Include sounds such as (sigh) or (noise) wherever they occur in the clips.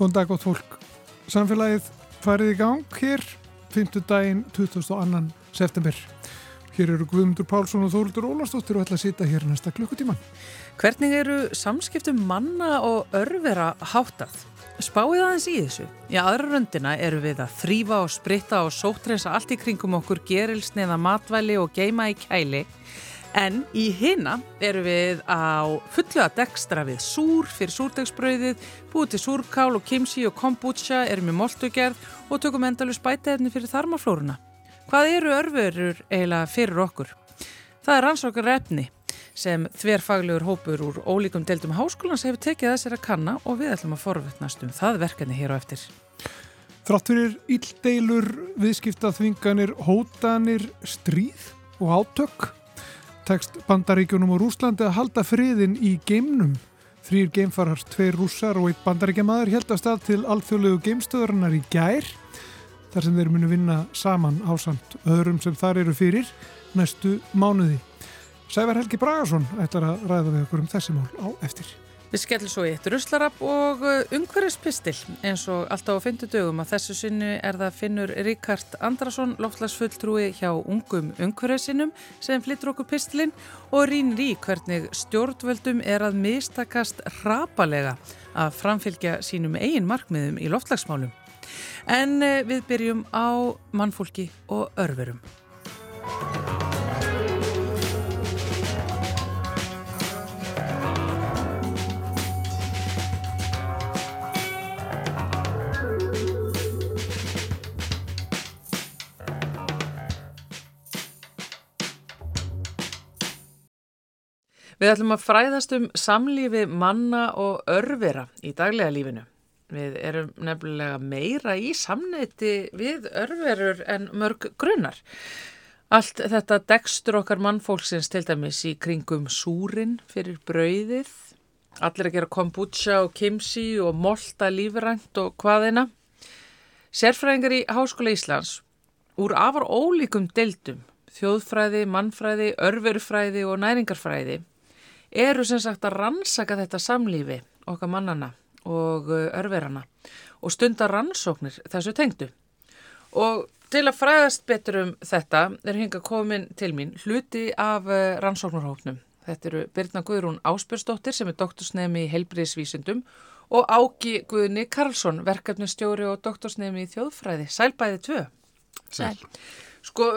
Góðan dag gott fólk. Samfélagið farið í gang hér 5. daginn 22. september. Hér eru Guðmundur Pálsson og Þórildur Ólastóttir og ætla að sita hér næsta klukkutíman. Hvernig eru samskiptum manna og örvera háttað? Spáið aðeins í þessu. Í aðra röndina eru við að þrýfa og spritta og sótrensa allt í kringum okkur gerilsniða matvæli og geima í kæli En í hina eru við á fullu að dekstra við súr fyrir súrdegsbröðið, búið til súrkál og kimchi og kombucha, erum við moltugerð og tökum endalus bætaðinni fyrir þarmaflórunna. Hvað eru örfurur eiginlega fyrir okkur? Það er rannsókar efni sem þverfaglegur hópur úr ólíkum deildum háskólans hefur tekið þessir að kanna og við ætlum að forvetnast um það verkefni hér á eftir. Þrátt fyrir íldeilur, viðskipta þvinganir, hótanir, stríð og átök tekst bandaríkjunum og Rúslandi að halda friðin í geimnum. Þrýr geimfarar, tveir rússar og einn bandaríkjamaður held að stað til alþjóðlegu geimstöðurnar í gær þar sem þeir munu vinna saman ásand öðrum sem þar eru fyrir næstu mánuði. Sævar Helgi Bragarsson ætlar að ræða við okkur um þessi mál á eftir. Við skellum svo í eitt ruslarab og uh, umhverfispistil eins og alltaf á fyndu dögum að þessu sinnu er það finnur Ríkard Andrason, loftlagsfulltrúi hjá ungum umhverfisinum sem flyttur okkur pistilinn og rínir í hvernig stjórnvöldum er að mistakast rapalega að framfylgja sínum eigin markmiðum í loftlagsmálum. En uh, við byrjum á mannfólki og örverum. Við ætlum að fræðast um samlífi manna og örvera í daglega lífinu. Við erum nefnilega meira í samneiti við örverur en mörg grunnar. Allt þetta dekstur okkar mannfólksins til dæmis í kringum súrin fyrir brauðið. Allir að gera kombucha og kimsi og molta lífrænt og hvaðina. Sérfræðingar í Háskóla Íslands úr afar ólíkum deildum, þjóðfræði, mannfræði, örverufræði og næringarfræði eru sem sagt að rannsaka þetta samlífi okkar mannana og uh, örverana og stundar rannsóknir þessu tengdu. Og til að fræðast betur um þetta er hinga komin til mín hluti af uh, rannsóknarhóknum. Þetta eru Birna Guðrún Áspjörsdóttir sem er doktorsnemi í heilbriðsvísundum og Ági Guðni Karlsson, verkefnustjóri og doktorsnemi í þjóðfræði. Sælbæði tvö. Sæl. Sko,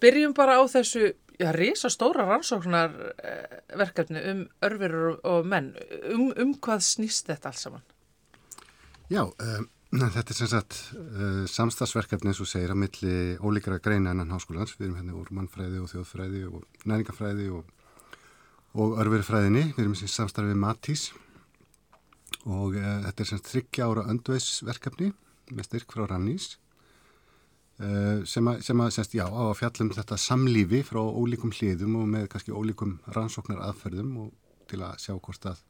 byrjum bara á þessu já, risastóra rannsóknarverkefni um örfurur og menn. Um, um hvað snýst þetta alls saman? Já, um, þetta er sem sagt uh, samstagsverkefni eins og segir að milli ólíkara greina enn háskólans. Við erum hérna úr mannfræði og þjóðfræði og næringafræði og, og örfurfræðinni. Við erum samstarfið Matís og uh, þetta er sem sagt þryggja ára öndveisverkefni með styrk frá Rannís Eh, sem að, sem að semst, já, á að fjallum þetta samlífi frá ólíkum hliðum og með kannski ólíkum rannsóknar aðferðum og til að sjá hvort að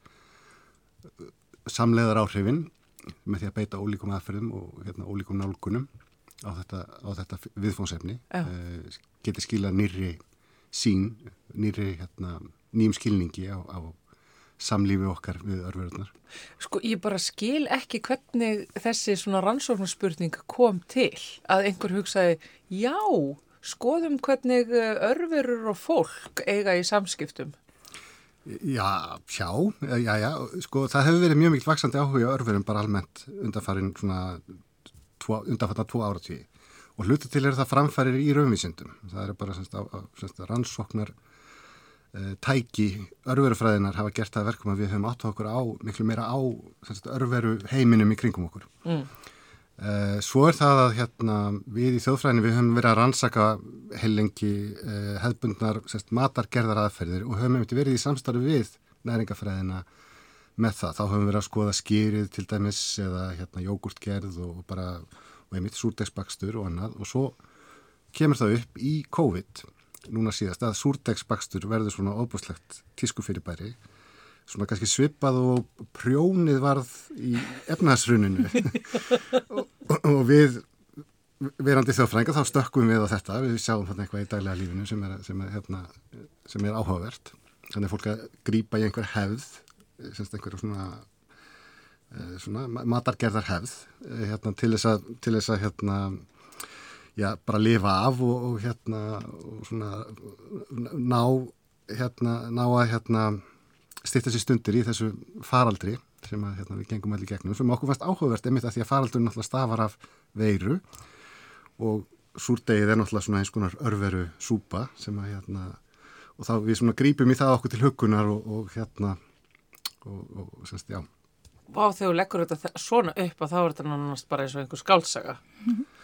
eh, samleiðar áhrifin með því að beita ólíkum aðferðum og hérna, ólíkum nálgunum á þetta, þetta viðfónsefni uh, getur skila nýri sín, nýri hérna, nýjum skilningi á, á samlífi okkar við örverðunar. Sko ég bara skil ekki hvernig þessi svona rannsóknarspurning kom til að einhver hugsaði já, skoðum hvernig eh, örverur og fólk eiga í samskiptum. Já, sjá, já, já, sko það hefur verið mjög mikil vaksandi áhuga örverum bara almennt undanfarin svona undanfarnar tvo ára tíu og hluti til er það framfærir í raunvísindum. Það er bara semst, á, semst, rannsóknar Eh, tæki örverufræðinar hafa gert það verkum að við höfum átt okkur á miklu meira á örveru heiminum í kringum okkur. Mm. uh, svo er það að hérna, við í þjóðfræðinu við höfum verið að rannsaka heilengi eh, hefðbundnar matargerðar aðferðir og höfum verið í samstarfi við næringafræðina með það, þá höfum við verið að skoða skýrið til dæmis eða hérna, jógurtgerð og bara og einmitt súrdegsbakstur og annað. Og svo kemur það upp í COVID núna síðast að súrdegsbakstur verður svona óbúslegt tískufyrirbæri svona kannski svipað og prjónið varð í efnaðsruninu og, (laughs) og við verandi þjóðfrænga þá stökkum við á þetta. Við sjáum þarna eitthvað í daglega lífinu sem er, sem er, hérna, sem er áhugavert. Þannig að fólk að grýpa í einhver hefð semst einhverju svona uh, svona matargerðar hefð uh, hérna, til þess að, til þess að hérna, já, bara lifa af og, og hérna og svona ná, hérna, ná að hérna stýtta sér stundir í þessu faraldri sem að, hérna, við gengum allir gegnum sem okkur fannst áhugavert einmitt að því að faraldurinn náttúrulega stafar af veiru og súrdegið er náttúrulega svona eins konar örveru súpa sem að hérna og þá við svona grípum í það okkur til hugunar og, og hérna og, og semst, já. Vá, þegar þú leggur þetta svona upp að þá er þetta náttúrulega bara eins og einhver skálsaga. Já,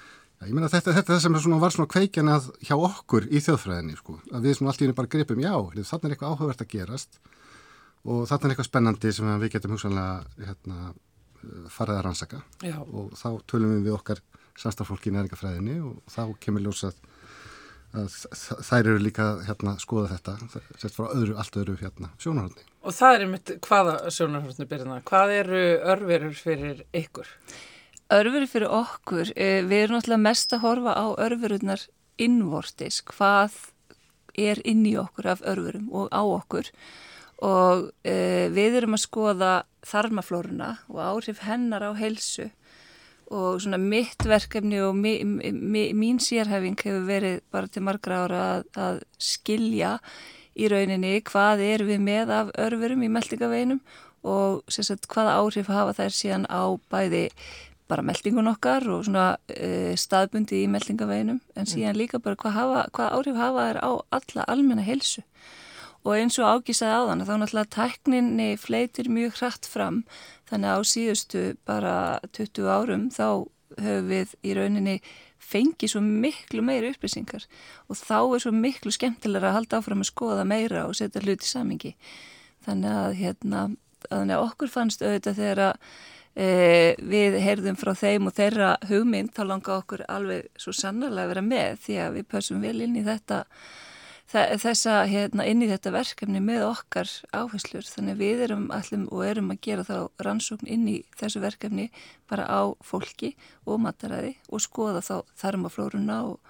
ég meina þetta, þetta sem svona var svona kveikjan að hjá okkur í þjóðfræðinni, sko, að við svona allt í henni bara gripum, já, þannig er eitthvað áhugavert að gerast og þannig er eitthvað spennandi sem við getum hugsanlega hérna, farið að rannsaka Já. og þá tölum við við okkar samstafólki í næringafræðinni og þá kemur ljósað að þær eru líka hérna skoða þetta, sett frá öðru, allt öðru hérna sjónarhóndni. Og það er einmitt hvaða sjónarhóndni byrjina? Hvað eru örverur fyrir ykkur? Örverur fyrir okkur, við erum náttúrulega mest að horfa á örverurnar innvortis, hvað er inn í okkur af örverum og á okkur. Og uh, við erum að skoða þarmaflóruna og áhrif hennar á heilsu. Og svona mitt verkefni og mi, mi, mín sérhæfing hefur verið bara til margra ára að, að skilja í rauninni hvað er við með af örfurum í meldingaveginum og sagt, hvaða áhrif hafa þær síðan á bæði bara meldingun okkar og svona uh, staðbundi í meldingaveginum en síðan líka bara hvað, hafa, hvað áhrif hafa þær á alla almenna heilsu. Og eins og ágísaði á þann þá náttúrulega tækninni fleitir mjög hratt fram þannig að á síðustu bara 20 árum þá höfum við í rauninni fengið svo miklu meiri upplýsingar og þá er svo miklu skemmtilega að halda áfram að skoða meira og setja hluti samingi þannig að hérna að okkur fannst auðvitað þegar að e, við heyrðum frá þeim og þeirra hugmynd þá langa okkur alveg svo sannarlega að vera með því að við pössum vel inn í þetta þessa hérna, inn í þetta verkefni með okkar áherslur. Þannig við erum allum og erum að gera þá rannsókn inn í þessu verkefni bara á fólki og mataræði og skoða þá þarmaflórunna og,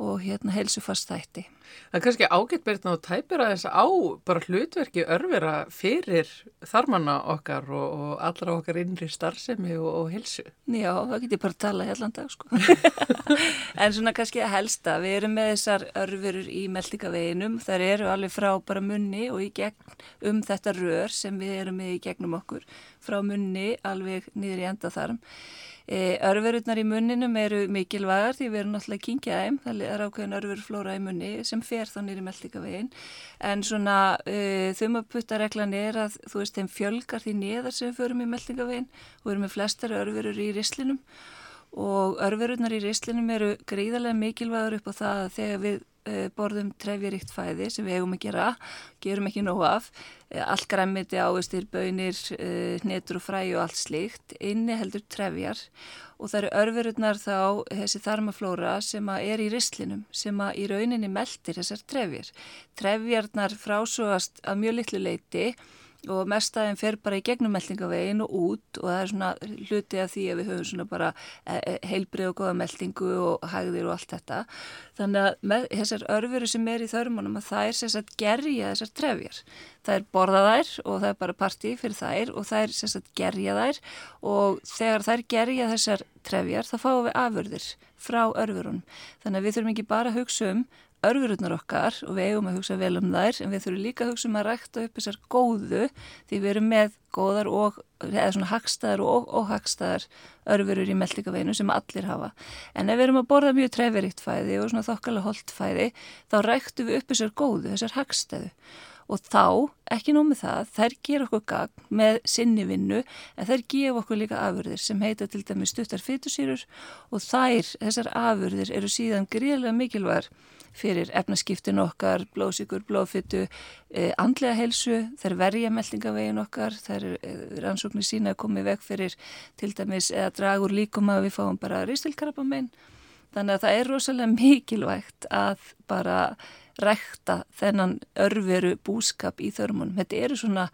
og hérna helsufast þætti. Það er kannski ágætt byrjna og tæpir að þess á bara hlutverki örfira fyrir þarmanna okkar og, og allra okkar innri starfsemi og, og helsu. Já, það getur bara að tala hellan dag sko. (laughs) en svona kannski að helsta, við erum með þessar örfirur í meldingaveginum, þar eru alveg frá bara munni og í gegn um þetta rör sem við erum með í gegnum okkur, frá munni alveg niður í endaþarm. Örverurnar í munninum eru mikilvægar því við erum náttúrulega kingjaðum, það er ákveðin örverflóra í munni sem fer þá nýri meldingavegin en svona uh, þumaputtareglan er að þú veist þeim fjölgar því neðar sem við förum í meldingavegin og við erum með flestar örverur í rislinum. Og örverurnar í rislinum eru gríðarlega mikilvægur upp á það að þegar við borðum trefjaríkt fæði sem við hefum að gera, gerum ekki nógu af allt græmiti ávistir, bönir, hnetur og fræ og allt slíkt, inni heldur trefjar og það eru örverurnar þá þessi þarmaflóra sem er í rislinum sem í rauninni meldir þessar trefjar. Trefjarnar frásugast að mjög litlu leiti og mestaðin fer bara í gegnummeldingavegin og út og það er svona hluti af því að við höfum svona bara heilbrið og goða meldingu og hægðir og allt þetta. Þannig að með, þessar örfuru sem er í þörmunum að það er sérsagt gerja þessar trefjar. Það er borða þær og það er bara parti fyrir þær og það er sérsagt gerja þær og þegar þær gerja þessar trefjar þá fáum við afurðir frá örfurunum þannig að við þurfum ekki bara að hugsa um örfurutnar okkar og við eigum að hugsa vel um þær en við þurfum líka að hugsa um að rækta upp þessar góðu því við erum með góðar og, eða svona hagstæðar og óhagstæðar örfurur í meldingaveginu sem allir hafa. En ef við erum að borða mjög treferikt fæði og svona þokkala holdt fæði þá ræktum við upp þessar góðu, þessar hagstæðu og þá, ekki nómið það, þær ger okkur gagn með sinni vinnu en þær gef okkur líka afurðir sem heita til dæmi stuttar fytusýrur og þær, þessar afurðir eru síðan gríðlega mikilvægar fyrir efnaskiptin okkar, blóðsíkur, blóðfyttu, eh, andlega helsu, þær verja meldingavegin okkar, þær eh, rannsóknir sína að koma í veg fyrir til dæmis eða dragur líkum að við fáum bara ristilkarapa meginn. Þannig að það er rosalega (laughs) mikilvægt að bara rækta þennan örveru búskap í þörmunum. Þetta eru svona,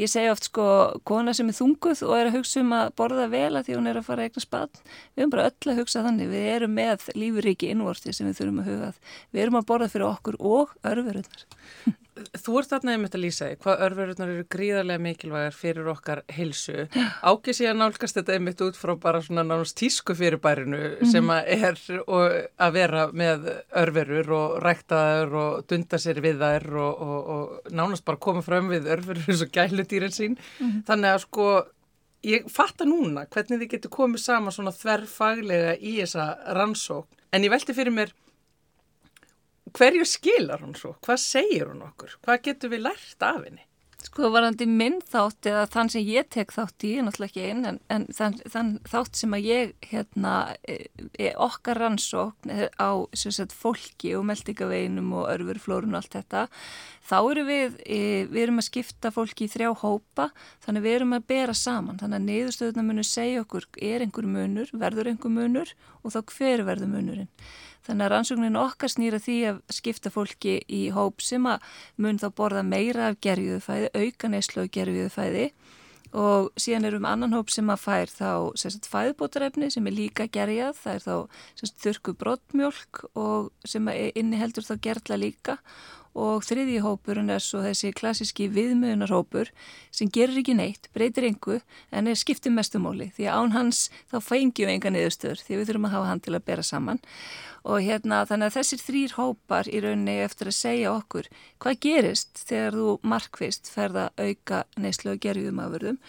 ég segja oft sko, kona sem er þunguð og er að hugsa um að borða vel að því hún er að fara að eigna spann. Við erum bara öll að hugsa þannig. Við erum með lífuríki innvorti sem við þurfum að hugað. Við erum að borða fyrir okkur og örverunar. Þú ert þarna einmitt að lýsa því hvað örverunar eru gríðarlega mikilvægar fyrir okkar heilsu. Ákið sé að nálgast þetta einmitt út frá bara svona nánast tísku fyrirbærinu mm -hmm. sem að er að vera með örverur og ræktaður og dunda sér við þær og, og, og nánast bara koma fram við örverur eins og gæludýrin sín. Mm -hmm. Þannig að sko ég fatta núna hvernig þið getur komið saman svona þverrfaglega í þessa rannsókn en ég velti fyrir mér hverju skilar hún svo? Hvað segir hún okkur? Hvað getur við lært af henni? Sko varandi minn þátt eða þann sem ég tek þátt í, náttúrulega ekki einn, en, en þann, þann þátt sem að ég, hérna, e, e, okkar rannsókn á sagt, fólki og meldingaveginum og örfurflórun og allt þetta, þá eru við, e, við erum að skipta fólki í þrjá hópa, þannig við erum að bera saman, þannig að niðurstöðuna munur segja okkur er einhver munur, verður einhver munur og þá hver verður munurinn. Þannig að rannsóknin okkar snýra því að skipta fólki í hóp sem að mun þá borða meira af gerjuðu fæði, auka neyslu af gerjuðu fæði og síðan erum annan hóp sem að fær þá sérst fæðbótarefni sem er líka gerjað, það er þá sérst þurku brottmjölk og sem inni heldur þá gerla líka og þriði hópurinn er svo þessi klassíski viðmöðunarhópur sem gerir ekki neitt, breytir engu en er skiptið mestumóli því að án hans þá fengjum enga niðurstöður því við þurfum að hafa hann til að bera saman. Og hérna þannig að þessir þrýr hópar í rauninni eftir að segja okkur hvað gerist þegar þú markvist ferða auka neyslu og gerjum afurðum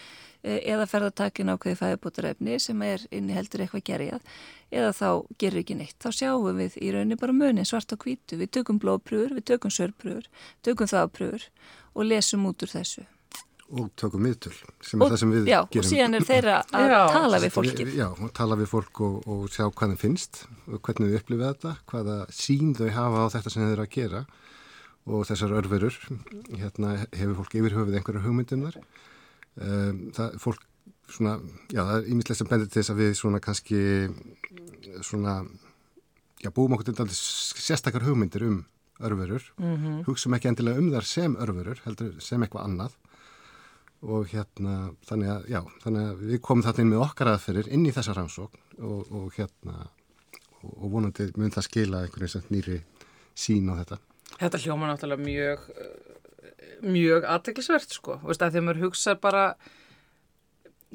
eða ferða takin ákveði fæðbútarefni sem er inni heldur eitthvað gerjað eða þá gerir ekki neitt. Þá sjáum við í rauninni bara munin svart og hvítu. Við tökum blóðpröfur, við tökum sörpröfur, tökum þápröfur og lesum út úr þessu. Og tökum miðtöl, sem er og, það sem við já, gerum. Já, og síðan er þeirra (laughs) að já, tala við fólkið. Já, og tala við fólk og, og sjá hvað það finnst, hvernig þau upplifa þetta, hvaða sín þau hafa á þetta sem þau eru að gera og þessar örverur, hérna hefur fólk yfir höfuð einhverja hugmyndum þar. Um, það, fólk svona, já, það er ímislega sem bendir til þess að við svona kannski svona, já, búum okkur til sérstakar hugmyndir um örverur, mm -hmm. hugsaum ekki endilega um þar sem örverur, heldur sem eitthvað annað og hérna, þannig að, já, þannig að við komum þarna inn með okkar aðferðir inn í þessa rannsókn og, og hérna, og, og vonandi mun það skila einhvern veginn nýri sín á þetta. Þetta hljóma náttúrulega mjög, mjög aðteglisvert, sko, veist að því að maður hugsa bara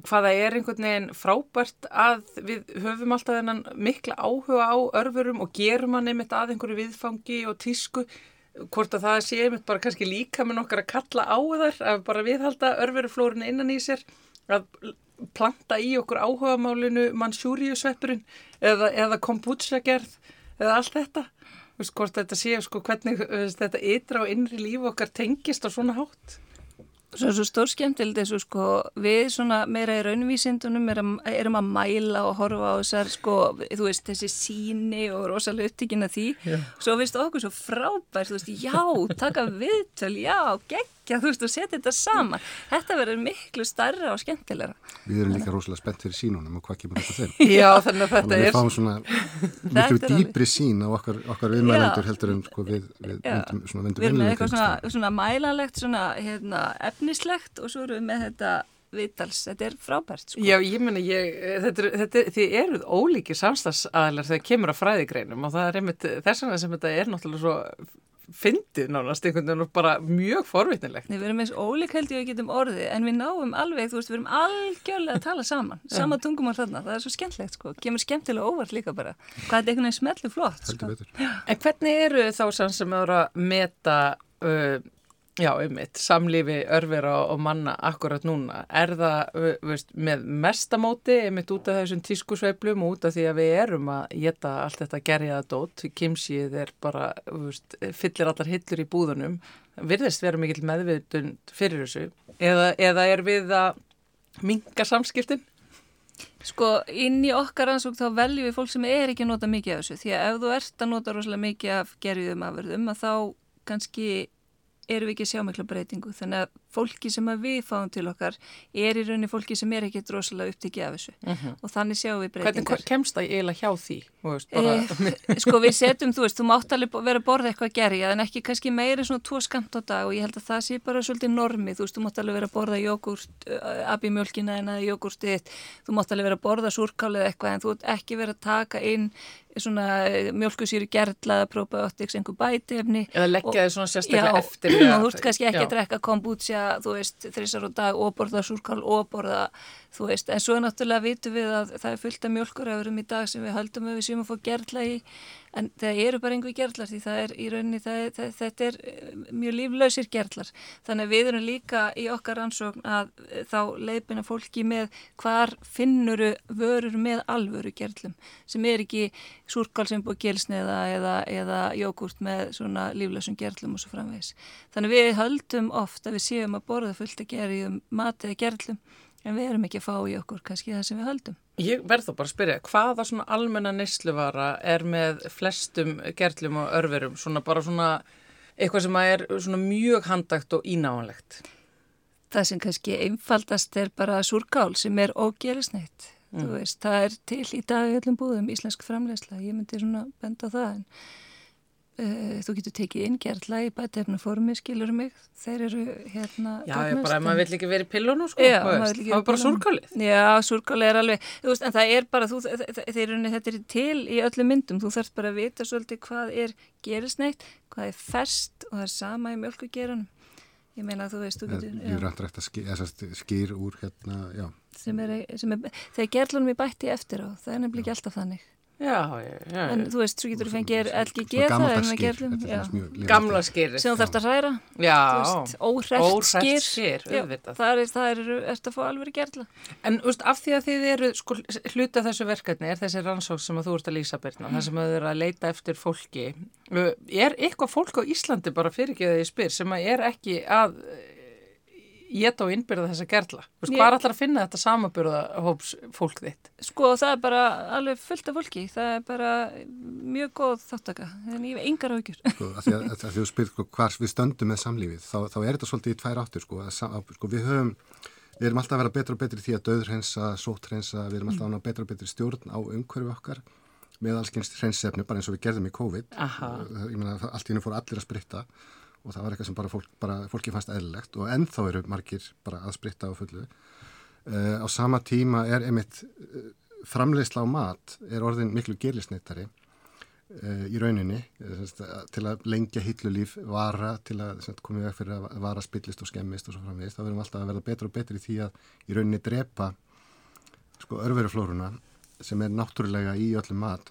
hvaða er einhvern veginn frábært að við höfum alltaf þennan mikla áhuga á örfurum og gerum hann einmitt að einhverju viðfangi og tísku. Hvort að það sé einmitt bara kannski líka með nokkar að kalla á þar að bara viðhalda örfuruflórinu innan í sér að planta í okkur áhugamálinu mannsjúriusveppurinn eða, eða kombucha gerð eða allt þetta hvort þetta sé sko hvernig þetta ytra og innri líf okkar tengist á svona hátt Svo, svo stór skemmtild þessu sko við svona meira í raunvísindunum erum, erum að mæla og horfa á þessar sko þú veist þessi síni og rosalega upptíkin að því yeah. svo finnst okkur svo frábært þú veist já taka viðtöl já gegn gegja, þú veist, og setja þetta saman. Þetta verður miklu starra og skemmtilegra. Við erum líka rosalega spennt fyrir sínunum og hvað kemur þetta þeim. Já, þannig að þetta er... Við fáum svona miklu dýbri sín á okkar, okkar viðmælendur heldur en sko við, við vendum, svona vendum Við erum með eitthvað svona, svona mælalegt, svona hérna, efnislegt og svo erum við með þetta viðtals, þetta er frábært sko. Já, ég menna, þetta, þetta, þið eruð ólíkir samstagsaðlar þegar kemur á fræðigreinum og það er einmitt þess vegna sem þetta er náttúrulega svo fyndið nánast einhvern veginn og bara mjög forvitnilegt. Við verum eins ólík held ég að getum orðið en við náum alveg, þú veist, við verum algjörlega að tala saman, sama tungumál þarna, það er svo skemmtlegt sko, kemur skemmtilega óvart líka bara, hvað er einhvern veginn smellu flott sko. En hvernig eru þá sem eru að meta uh, Já, ummitt, samlífi örfira og manna akkurat núna. Er það veist, með mestamóti, ummitt út af þessum tískusveiplum og út af því að við erum að geta allt þetta gerjaða dót. Kimsið er bara, veist, fyllir allar hillur í búðunum. Virðist vera mikill meðvittund fyrir þessu. Eða, eða er við að minga samskiptin? Sko, inn í okkar ansók þá veljum við fólk sem er ekki að nota mikið af þessu. Því að ef þú ert að nota rosalega mikið af gerjuðum afverðum að þá kannski erum við ekki að sjá mikla breytingu þannig að fólki sem að við fáum til okkar er í rauninni fólki sem er ekki drosalega upptikið af þessu Mhm. og þannig sjáum við breytingar. Hvernig kemst það eiginlega hjá því? Veist, bara, Eh, (laughs) sko við setjum, þú veist, þú mátt alveg vera að borða eitthvað gerja en ekki kannski meiri svona tvo skamt á dag og ég held að það sé bara svolítið normi, þú veist, þú mátt alveg vera að borða jógurt, uh, abimjölkina en að jógurtið, þú mátt alveg vera að borða súrkálið eitthvað en þú ert ekki vera að taka inn svona mjölkusýri gerla, probiotics, einhver bætefni eða leggja þið svona sérstaklega Já, eftir og (clears throat) þú ert kannski ekki Já. að drekka kombucha, þú veist, þrísar á dag og borða súrkál og borða, þú veist, en svo náttúrulega vitum við að það er fullt af mjölkuröfurum í dag sem við höldum að við séum að fá gerla í, en það eru bara einhver gerlar því það er í rauninni, það er, það, þetta er eh, mjög líflausir gerlar. Þannig að við erum líka í okkar ansókn að eh, þá leipina fólki með hvar finnuru vörur með alvöru gerlum sem er ekki súrkál sem búið gelsneða eða, eða jógurt með svona líflausum gerlum og svo framvegis. Þannig að við höldum oft að við séum að borða fullt að gera í um mat eða gerlum en við erum ekki að fá í okkur kannski það sem við höldum. Ég verð þá bara að spyrja, hvaða svona almenna neysluvara er með flestum gerlum og örverum, svona bara svona eitthvað sem er svona mjög handagt og ínáanlegt? Það sem kannski einfaldast er bara súrkál sem er ógerisneitt. Þú veist, það er til í dag öllum búðum íslensk framlegsla, ég myndi svona benda það en þú getur tekið inn gerla í bætefna formi, skilur mig, þeir eru hérna Já, bara, ef maður vill ekki verið í pillunum, sko, Já, þú maður veist, vill ekki það vera var bara pillunum. súrkálið. Já, súrkáli er alveg, þú veist, en það er bara, þú, þe- þe- þeir eru, þetta er til í öllum myndum, þú þarfst bara að vita svolítið hvað er gerisneitt, hvað er fest og það er sama í mjölkugeranum. Ég meina, þú veist, þú getur, Ég er rænt rætt að skýr, sagt, skýr úr hérna, já. sem er, sem er, þegar gerlunum er bætti eftir á, það er nefnilega ekki alltaf þannig. Já, já, já. En þú veist, svo getur þú fengið LGG, það er með skýr, er lifandi. Gamla skýrið. Sem þú þarfst að hræra, Já, þú veist, óhrært Óhrært skýr. Það er, það er, ertu að fá alveg gerla. En úst, af því að þið eru, sko, hluta þessu verkefni er þessi rannsók sem að þú ert að lýsa byrna, það sem að þið eru að leita eftir fólki. Er eitthvað fólk á Íslandi bara fyrir ekki að ég spyr sem að er ekki að geta og innbyrða þessa gerla? Vist, Ég- hvað er allar að finna þetta samabyrða hóps fólk þitt? Sko það er bara alveg fullt af fólki, það er bara mjög góð þáttaka, en ég hef engar áhyggjur. Sko, að því að, að, því að spyrir sko, hvar við stöndum með samlífið, þá, þá er þetta svolítið í tvær áttur, sko, sko, við höfum, við erum alltaf að vera betra og betri því að döðrhensa, sótrensa, við erum alltaf að ná betra og betri stjórn á umhverfi okkar með allskynst hrensefni, bara eins og við gerðum í COVID. Aha. Ég meina, allt í hennu fór allir að spritta og það var eitthvað sem bara, fólk, bara fólki fannst eðlilegt og ennþá eru margir bara að spritta á fullu. Uh, á sama tíma er einmitt uh, framleiðsla á mat er orðin miklu gerlisneittari uh, í rauninni eh, sagt, að- til að lengja hillulíf vara til að koma í veg fyrir að vara spillist og skemmist og svo framvegist þá verðum alltaf að verða betur og betur í því að í rauninni drepa sko örveruflóruna sem er náttúrulega í öllum mat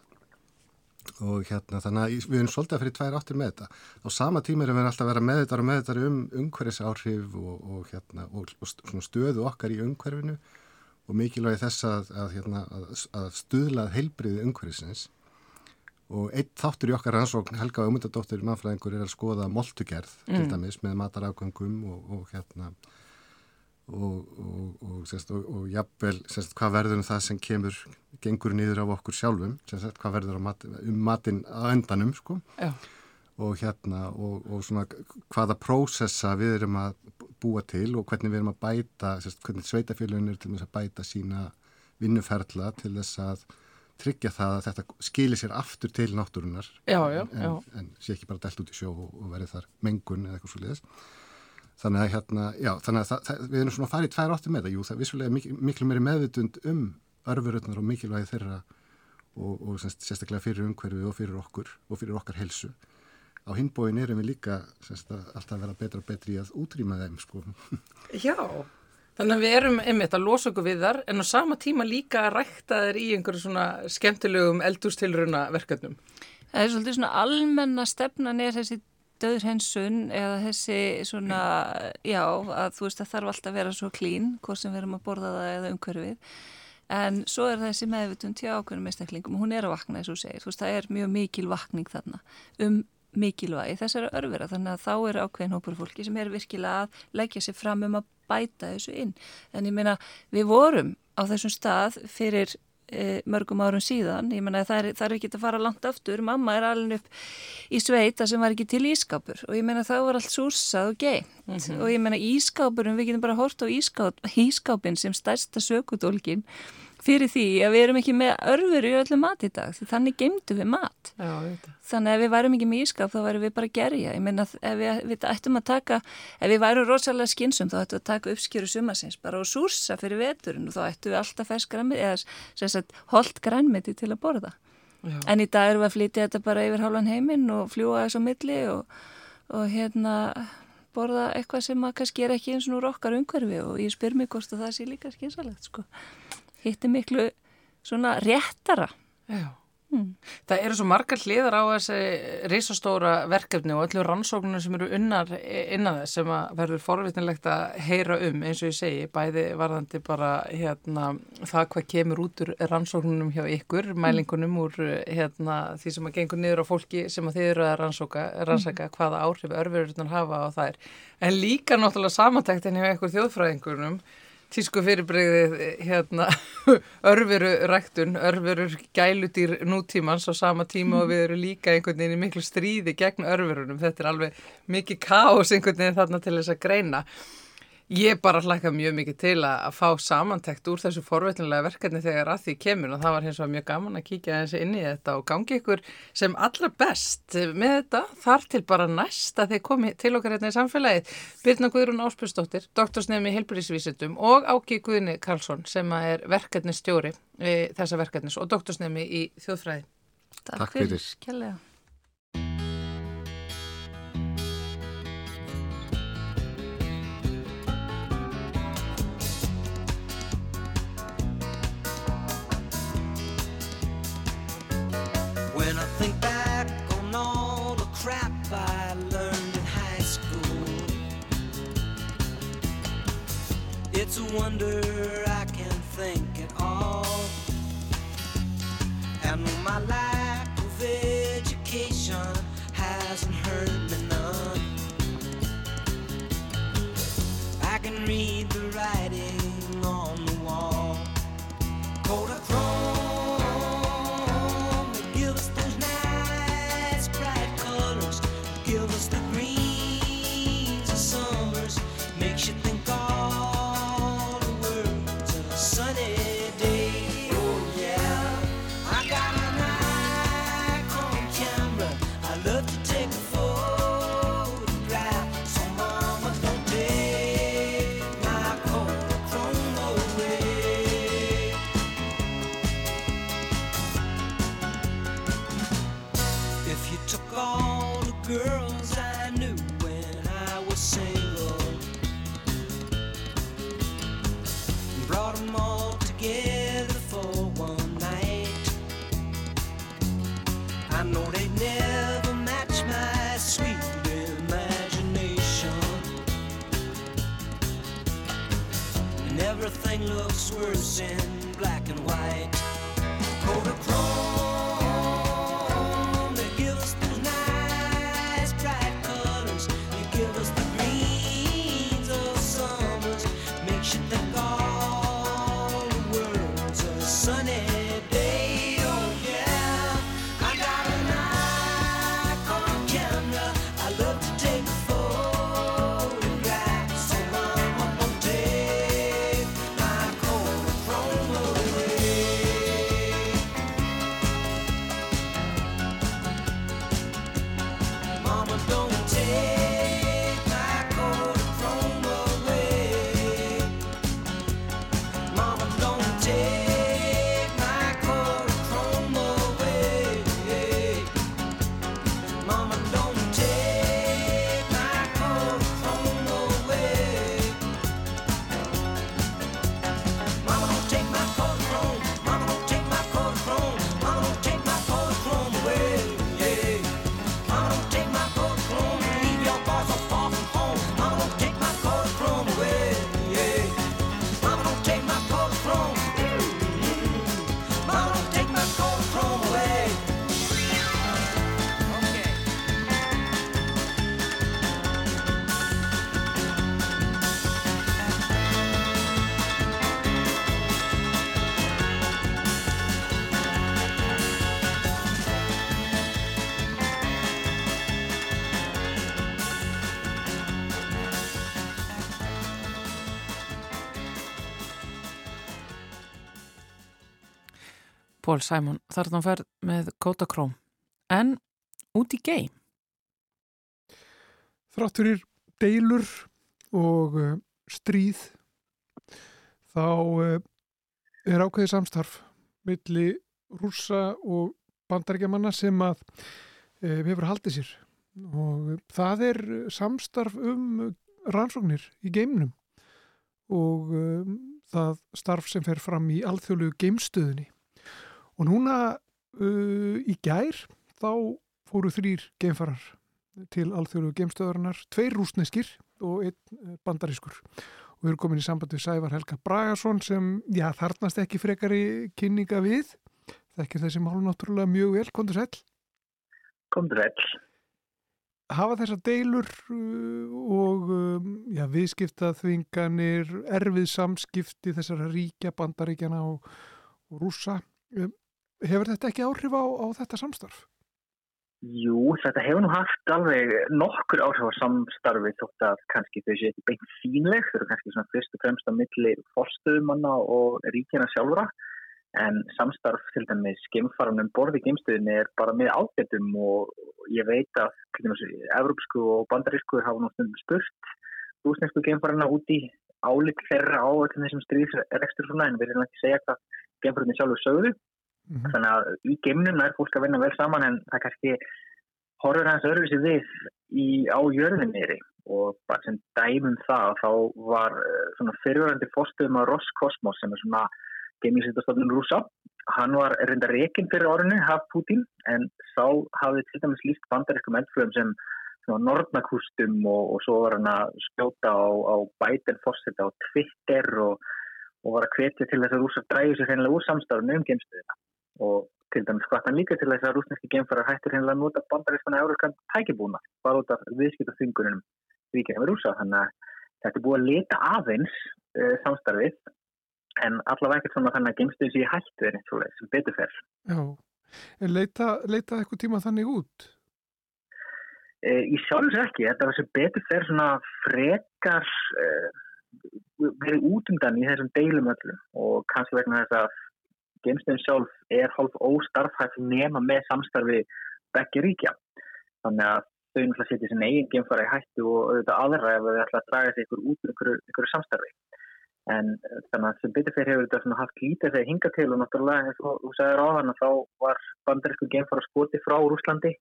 og hérna þannig að við erum svolítið að fyrir tvær áttir með þetta. Á sama tíma erum við alltaf að vera meðvitað og meðvitað um umhverfisáhrif og, og hérna og, og stöðu okkar í umhverfinu og mikilvægi þess að, að, hérna, að, að stuðlað heilbriði umhverfisins. Og einn þáttur í okkar rannsókn Helga Umundadóttir mannfræðingur er að skoða moltugerð til dæmis með matarafgöngum og, og hérna og, og, og, sérst, og, og jafnvel sérst, hvað verður um það sem kemur gengur niður af okkur sjálfum sérst, hvað verður mat, um matinn á endanum sko. Og hérna og, og svona hvaða prósessa við erum að búa til og hvernig við erum að bæta hvernig sveitafélagin er til að bæta sína vinnuferla til þess að tryggja það að þetta skilir sér aftur til náttúrunar Já, já, en, já. en sé ekki bara dælt út í sjó og, verið þar mengun eða eitthvað svo liðis þannig að hérna, já, þannig að það, það, við erum svona að fara í tvær áttir með það, jú, það er vissulega miklu, miklu meiri meðvitund um örfurutnar og mikilvægi þeirra og, og semst, sérstaklega fyrir umhverfið og fyrir okkur og fyrir okkar helsu. Á hinbóin erum við líka semst, að alltaf að vera betra og betri í að útrýma þeim, sko. (laughs) Já, þannig að við erum einmitt að losa okkur við þar en á sama tíma líka að rækta þeir í einhverju svona skemmtilegum eldústilruna verkefnum. Það er svolítið svona almenna stefnan er þessi döðrhensun eða þessi svona, já, að þú veist að þarf alltaf að vera svo klín, hvort sem við erum að borða það eða umhverfið. En svo er þessi meðvutund hjá ákveðnum meðstaklingum og hún er að vakna, eins og segir. Þú veist, það er mjög mikil vakning þarna um mikilvægi þessara örfera. Þannig að þá er ákveðin hópur fólki sem er virkilega að leggja sér fram um að bæta þessu inn. En ég meina, við vorum á þessum stað fyrir e, mörgum árum síðan, ég menna það er, það er ekki að fara langt aftur, mamma er alveg upp í sveita sem var ekki til ískápur og ég menna það var allt súsað og geimt mm -hmm. og ég menna ískápurum, við getum bara hort á ískáp, ískápin sem stærsta sökudólkin fyrir því að við erum ekki með örfur í öllu mat í dag þannig gemdu við mat. Já, þannig að ef við værum ekki með ískap þá værum við bara að gerja. Ég meina ef við, við ættum að taka ef við værum rosalega skinsum þá ættum við að taka uppskjöru sumasins bara og súrsa fyrir veturinn og þá ættum við alltaf fersk grænmeti eða sem sagt holdt grænmeti til að borða. Já. en í dag erum við að flytja þetta bara yfir hálfan heiminn og fljúa þessu milli og, og hérna borða eitthvað sem að kannski er ekki eins og nú rokkar umhverfi og ég spyr mig hvort að það sé líka skynsalegt sko hitt er miklu svona réttara. Já. Hmm. Það eru svo margar hliðar á þessi risastóra verkefni og öllu rannsóknunum sem eru unnar innan þess sem verður forvitnilegt að heyra um eins og ég segi, bæði varðandi bara hérna það hvað kemur út úr rannsóknunum hjá ykkur, hmm. mælingunum úr hérna því sem að gengur niður á fólki sem að þið eru að rannsóka, rannsaka hmm. hvaða áhrif örfyrirurnar hafa á þær. En líka náttúrulega samantæktin hjá ykkur þjóðfræðingunum tísku fyrirbreyðið hérna (laughs) örveru ræktun, örveru gælutýr nútímans á sama tíma og við erum líka einhvern veginn í miklu stríði gegn örverunum. Þetta er alveg mikið káos einhvern veginn þarna til þess að greina. Ég bara hlaka mjög mikið til að, að fá samantækt úr þessu forveitnilega verkefni þegar að því kemur og það var hins vegar mjög gaman að kíkja þessi inn í þetta og gangi ykkur sem allra best með þetta þar til bara næst að þeir komi til okkar hérna í samfélagið. Birna Guðrún Áspjörsdóttir, doktorsnefni í Hilburísvísitum og Áki Guðni Karlsson sem er verkefni stjóri þessa verkefnis og doktorsnefni í Þjóðfræði. Takk, Takk fyrir. It's a wonder I can think at all. And my lack of education hasn't hurt me none. I can read Pól Sæmon, þarna ferð með Kótakróm. En út í geim? Þrátt fyrir deilur og uh, stríð þá uh, er ákveðið samstarf milli rússa og bandarækjamanna sem að uh, hefur haldið sér og það er samstarf um rannsóknir í geimnum og það starf sem fer fram í alþjóðlegu geimstöðinni og núna uh, í gær þá fóru þrýr geimfarar til alþjóðlegu geimstöðarinnar, tveir rúsneskir og einn bandarískur og við erum komin í samband við Sævar Helga Bragason sem, já, þarnast ekki frekari kynninga við þekkir þessi mál náttúrulega mjög vel, kontur sæl Komdu vel. hafa þessar deilur uh, og um, já, viðskiptaþvinganir, erfið samskipti þessara ríkja, bandaríkjana og, og rússa. Hefur þetta ekki áhrif á, á þetta samstarf? Jú, þetta hefur nú haft alveg nokkur áhrif á samstarfi þótt að kannski þau séu ekki beint sínleg, þau eru kannski svona fyrst og fremst á milli forstöðumanna og ríkjana sjálfra en samstarf til dæmis geimfarunum borði geimstöðinni er bara með ágættum og ég veit að evropsku og bandarísku hafa stundum spurt rúsnesku geimfaruna út í álit þeirra á þessum stríðsrekstur en við erum ekki að segja hvað geimfarunni sjálfur sögðu Mm -hmm. þannig að í geimnum er fólk að vinna vel saman en það kannski horfur hans öðruvísi við í, á jörðinniðri og bara sem dæmum það þá var uh, svona fyrirverandi fórstöðum á Roskosmos sem er svona geimilsýttastofnun rúsa hann var reynda rekin fyrir orðinu haf Putin en sá hafði til dæmis líst bandarískum eldflöðum sem nortnakústum og, og svo var hann að skjóta á, á Biden fórstöða á Twitter og, og var að hvetja til þess að rúsa dræðu sér hreinlega úr samstafinu um geimstöðina og til dæmis hann líka til þess að rúsneski geimfærar hættir hennilega að nota bandarískana euróskan tækibúna bara út af viðskiptaþvingunum ríkina við rúsa þannig að þetta er búið að leta aðeins uh, samstarfið en allavega ekkert svona þannig að geimstöðin sé hættu er eitt svoleið sem betur fer. Já, en leita, leita eitthvað tíma þannig út? Uh, í sjálfs ekki, þetta sem betur fer svona frekar uh, verið útundan í þessum deilum öllum og kannski vegna þess að geimstöðin sjálf er hálf óstarfhætt nema með samstarfi begge ríkja. Þannig að þau náttúrulega setja sin eigin geimfara í hættu og auðvitað aðra ef þau ætla að draga sig ykkur út ykkur, ykkur samstarfi. En þannig að sem betur fyrir hefur þetta haft lítið þegar hinga til og náttúrulega eins og þú sagðir á þannig að þá var bandarísku geimfara skoti frá Rúslandi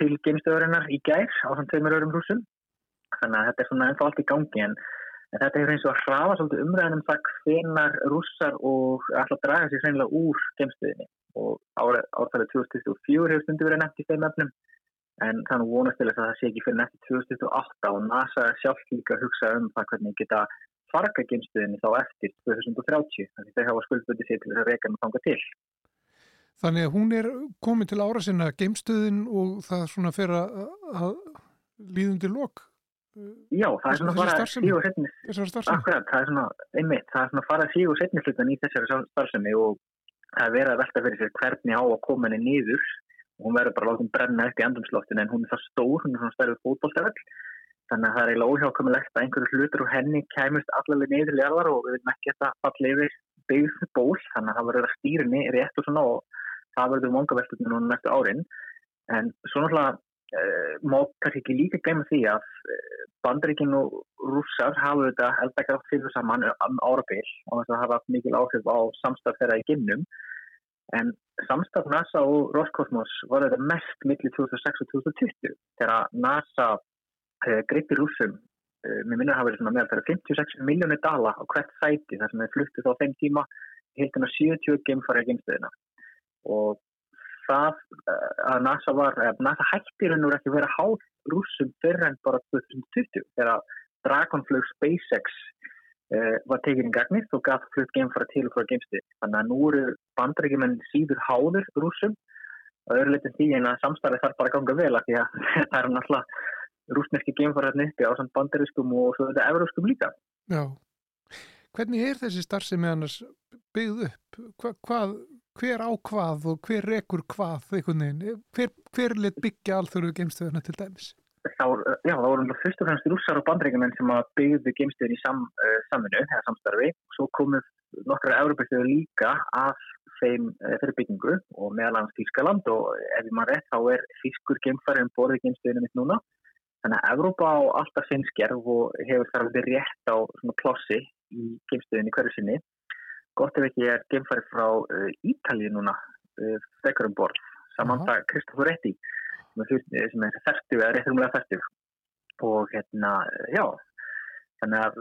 til geimstöðurinnar í gær á þann tveimur örum rúsum. Þannig að þetta er svona ennþá allt í gangi en En þetta hefur eins og að hrafa svolítið umræðinum það hvenar rússar og að draga sér sennilega úr geimstöðinni. Og árfælið 2024 hefur stundu verið nefnt í þeim efnum en þannig vonast til að það sé ekki fyrir nefnt í 2028 og NASA sjálf líka hugsa um það hvernig geta farga geimstöðinni þá eftir 2030 þannig þeir hafa skuldböndi sér til þess að reyka með þanga til. Þannig að hún er komið til ára sinna geimstöðin og það svona fer að, að líðundi lok Já, það er svona að fara síg og setni Akkurat, það er svona, einmitt, það er svona að fara síg og setni hlutan í þessari starfsemi og það er verið að velta fyrir sér hvernig á að koma henni nýður og hún verður bara látum brenna upp í andumsloftinu en hún er það stór, hún er svona stærður fótbólstafell þannig að það er eiginlega óhjákamilegt að einhverju hlutur og henni kæmust allaveg niður leðar og við veitum ekki að það falli yfir byggð ból, þannig að það verður að stýra rétt og svona og það verður monga veltunum núna næstu árin. En svo náttúrulega Uh, má kannski ekki líka glemja því að uh, bandaríkinn og rússar hafa þetta held ekki átt fyrir saman um árabil og þess að hafa haft mikil áhrif á samstaf þeirra í ginnum en samstaf NASA og Roskosmos var þetta mest millir 2006 og 2020 þegar NASA uh, greipi rússum mér minnir að hafa verið svona meðal þeirra 56 miljónir dala á hvert sæti þar sem þeir fluttið á þeim tíma hiltina 70 geimfara í geimstöðina. Og það að NASA var, NASA hættir hennur ekki verið að háð rússum fyrir enn bara 2020 þegar Dragonflug SpaceX uh, var tekin í gagnir og gaf flutt geimfara til og frá geimstu. Þannig að nú eru bandrækjumenn síður háður rússum og öðruleitin því en að samstarfi þarf bara að ganga vel að því að (laughs) það er náttúrulega rúsneski geimfararni uppi á samt bandarískum og svo þetta euróskum líka. Já. Hvernig er þessi starfsemi annars byggð upp? Hva, hvað hver á hvað og hver rekur hvað veginn, hver, hver lit byggja alþjóru geimstöðuna til dæmis? Þá, já, það voru fyrst og fremst rússar og bandreikimenn sem byggðu geimstöðin í sam, uh, saminu, eða samstarfi, svo komið nokkru európastöðu líka að þeim fyrir byggingu og meðal annars Þýskaland og ef ég maður rétt þá er fískur geimfæri um borðið geimstöðinu mitt núna. Þannig að Evrópa á alltaf sinn skerf og hefur þar alveg rétt á plossi í geimstöðinu hverju sinni. Gott ef ekki er geimfæri frá uh, Ítalið núna, þekkar um borð, samanda Kristoffer Retti sem er færtug eða réttumlega færtug og hérna, já þannig að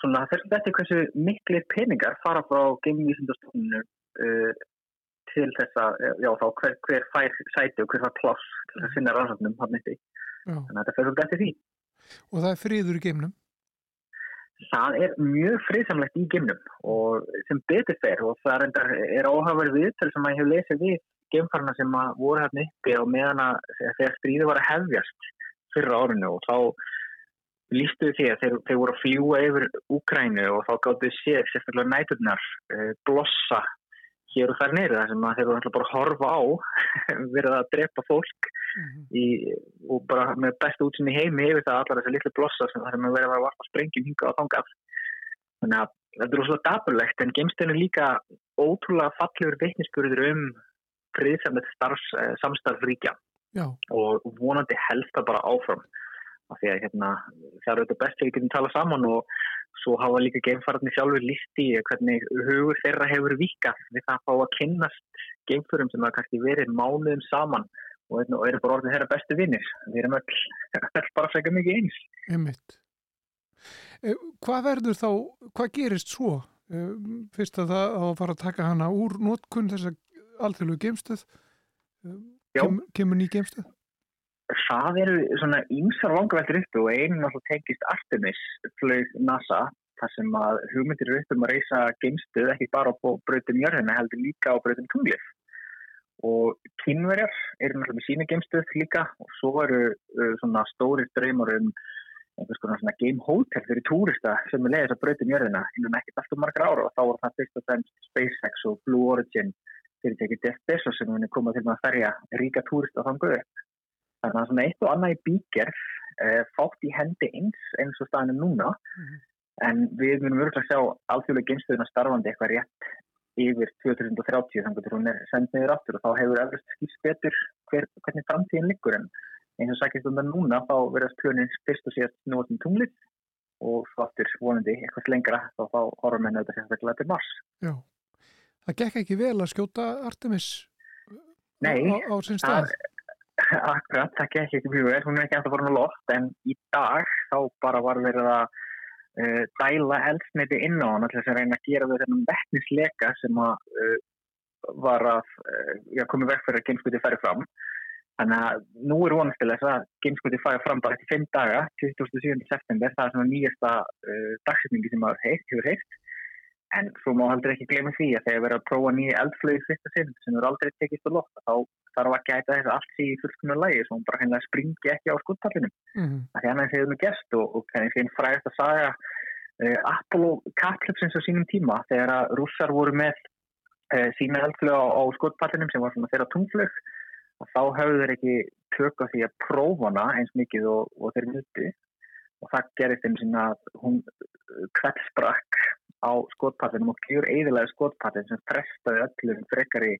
svona þessum þetta er hversu miklu peningar fara frá geimvísindastofnunu uh, til þess að, já þá hver, hver fær sæti og hver fær pláss til að finna rannsóknum hann eftir þannig að þetta fyrir þetta því. Og það er friður í geimnum? Það er mjög friðsamlegt í geimnum og sem betur fer og það er, er áhagverð við til sem að ég hef lesið við geimfarna sem voru hérna uppi og meðan að þegar stríði var að hefjast fyrra árinu og þá lístuðu því að þeir, þeir voru að fljúa yfir Úkrænu og þá gáttu séð sérstaklega næturnar e, blossa hér og þar neyru þar sem þeir voru alltaf bara að horfa á (laughs) verið að drepa fólk mm -hmm. í, og bara með bestu útsinni heimi yfir það allar þessi litlu blossa sem það er verið að varpa sprengjum hinga á þangaf þannig að þetta er óslátt dapurlegt en geimstöðinu líka ótrúlega fallegur veitnisspurður um friðsamlega starfs, eh, samstarfríkja og vonandi helst það bara áfram af því að hérna, það eru þetta best að við getum tala saman og svo hafa líka geimfararni sjálfur listi hvernig hugur þeirra hefur vikað við það að fá að kynnast geimfurum sem hafa kannski verið mánuðum saman og, og eru bara orðin þeirra bestu vinnir við erum öll, (laughs) öll bara segja mikið eins Einmitt. Eh, hvað verður þá, hvað gerist svo? Eh, fyrst að það að fara að taka hana úr nótkunn þess að alþjóðlu geimstöð Kem, kemur ný geimstöð? Það eru svona ímsar vangaveltur upp og einu náttúrulega tengist Artemis flög NASA þar sem að hugmyndir eru upp um að reysa geimstöð ekki bara á bröðum jörðina heldur líka á bröðum tunglið og kynverjar eru náttúrulega með sína geimstöð líka og svo eru uh, svona stóri draumar um einhvers konar svona game hotel fyrir túrista sem er leiðis að bröðum jörðina innan ekkert alltaf margar ára og þá er það fyrst og fremst SpaceX og Blue Origin fyrirtæki Jeff Bezos sem henni komað til að ferja ríka túrist á þangu upp. Þannig að svona eitt og annað í bíkerf eh, fátt í hendi eins eins og staðinu núna mm -hmm. en við munum örgulega sjá alþjóðlega geinstöðuna starfandi eitthvað rétt yfir 2030 þannig að hún er sendið niður aftur og þá hefur eflust skýrst betur hver, hvernig framtíðin liggur en eins og sækist um það núna þá verðast plönin fyrst og síðast núastum tunglið og svo aftur vonandi eitthvað lengra þá þá horfum við þetta sérstaklega til mars. Já. Það gekk ekki vel að skjóta Artemis Nei, á, á stað? (laughs) Akkurat, það gekk ekki mjög vel, hún er ekki alltaf voruð loft en í dag þá bara var verið að uh, dæla eldsneiti inn á hann alltaf sem reyna að gera við þennan vettnisleka sem að uh, var að uh, koma vekk fyrir að geinskuti færi fram. Þannig að nú er vonastilega að geinskuti færi fram bara eftir 5 daga, 27. september, það er svona nýjasta dagsetningi sem hefur heilt En svo má heldur ekki glemja því að þegar við erum að prófa nýja eldflögi fyrsta sinn sem eru aldrei tekist á loft þá þarf að gæta þess að allt sé í fullkominu lægi svo hún bara henni að springi ekki á skuttpallinum. Mm -hmm. Það er hann að segja um gæst og, og henni fyrir fræðast að saga uh, Apollo kapplöpsins á sínum tíma þegar að rússar voru með uh, sína eldflögi á, á skuttpallinum sem var svona þeirra tungflög þá hafðu þeir ekki tökka því að prófana eins mikið og, og þeir myndi og það gerist eins og að hún kveldsprakk á skotpallinu og gjur eiðilega skotpallin sem frestaði öllum frekari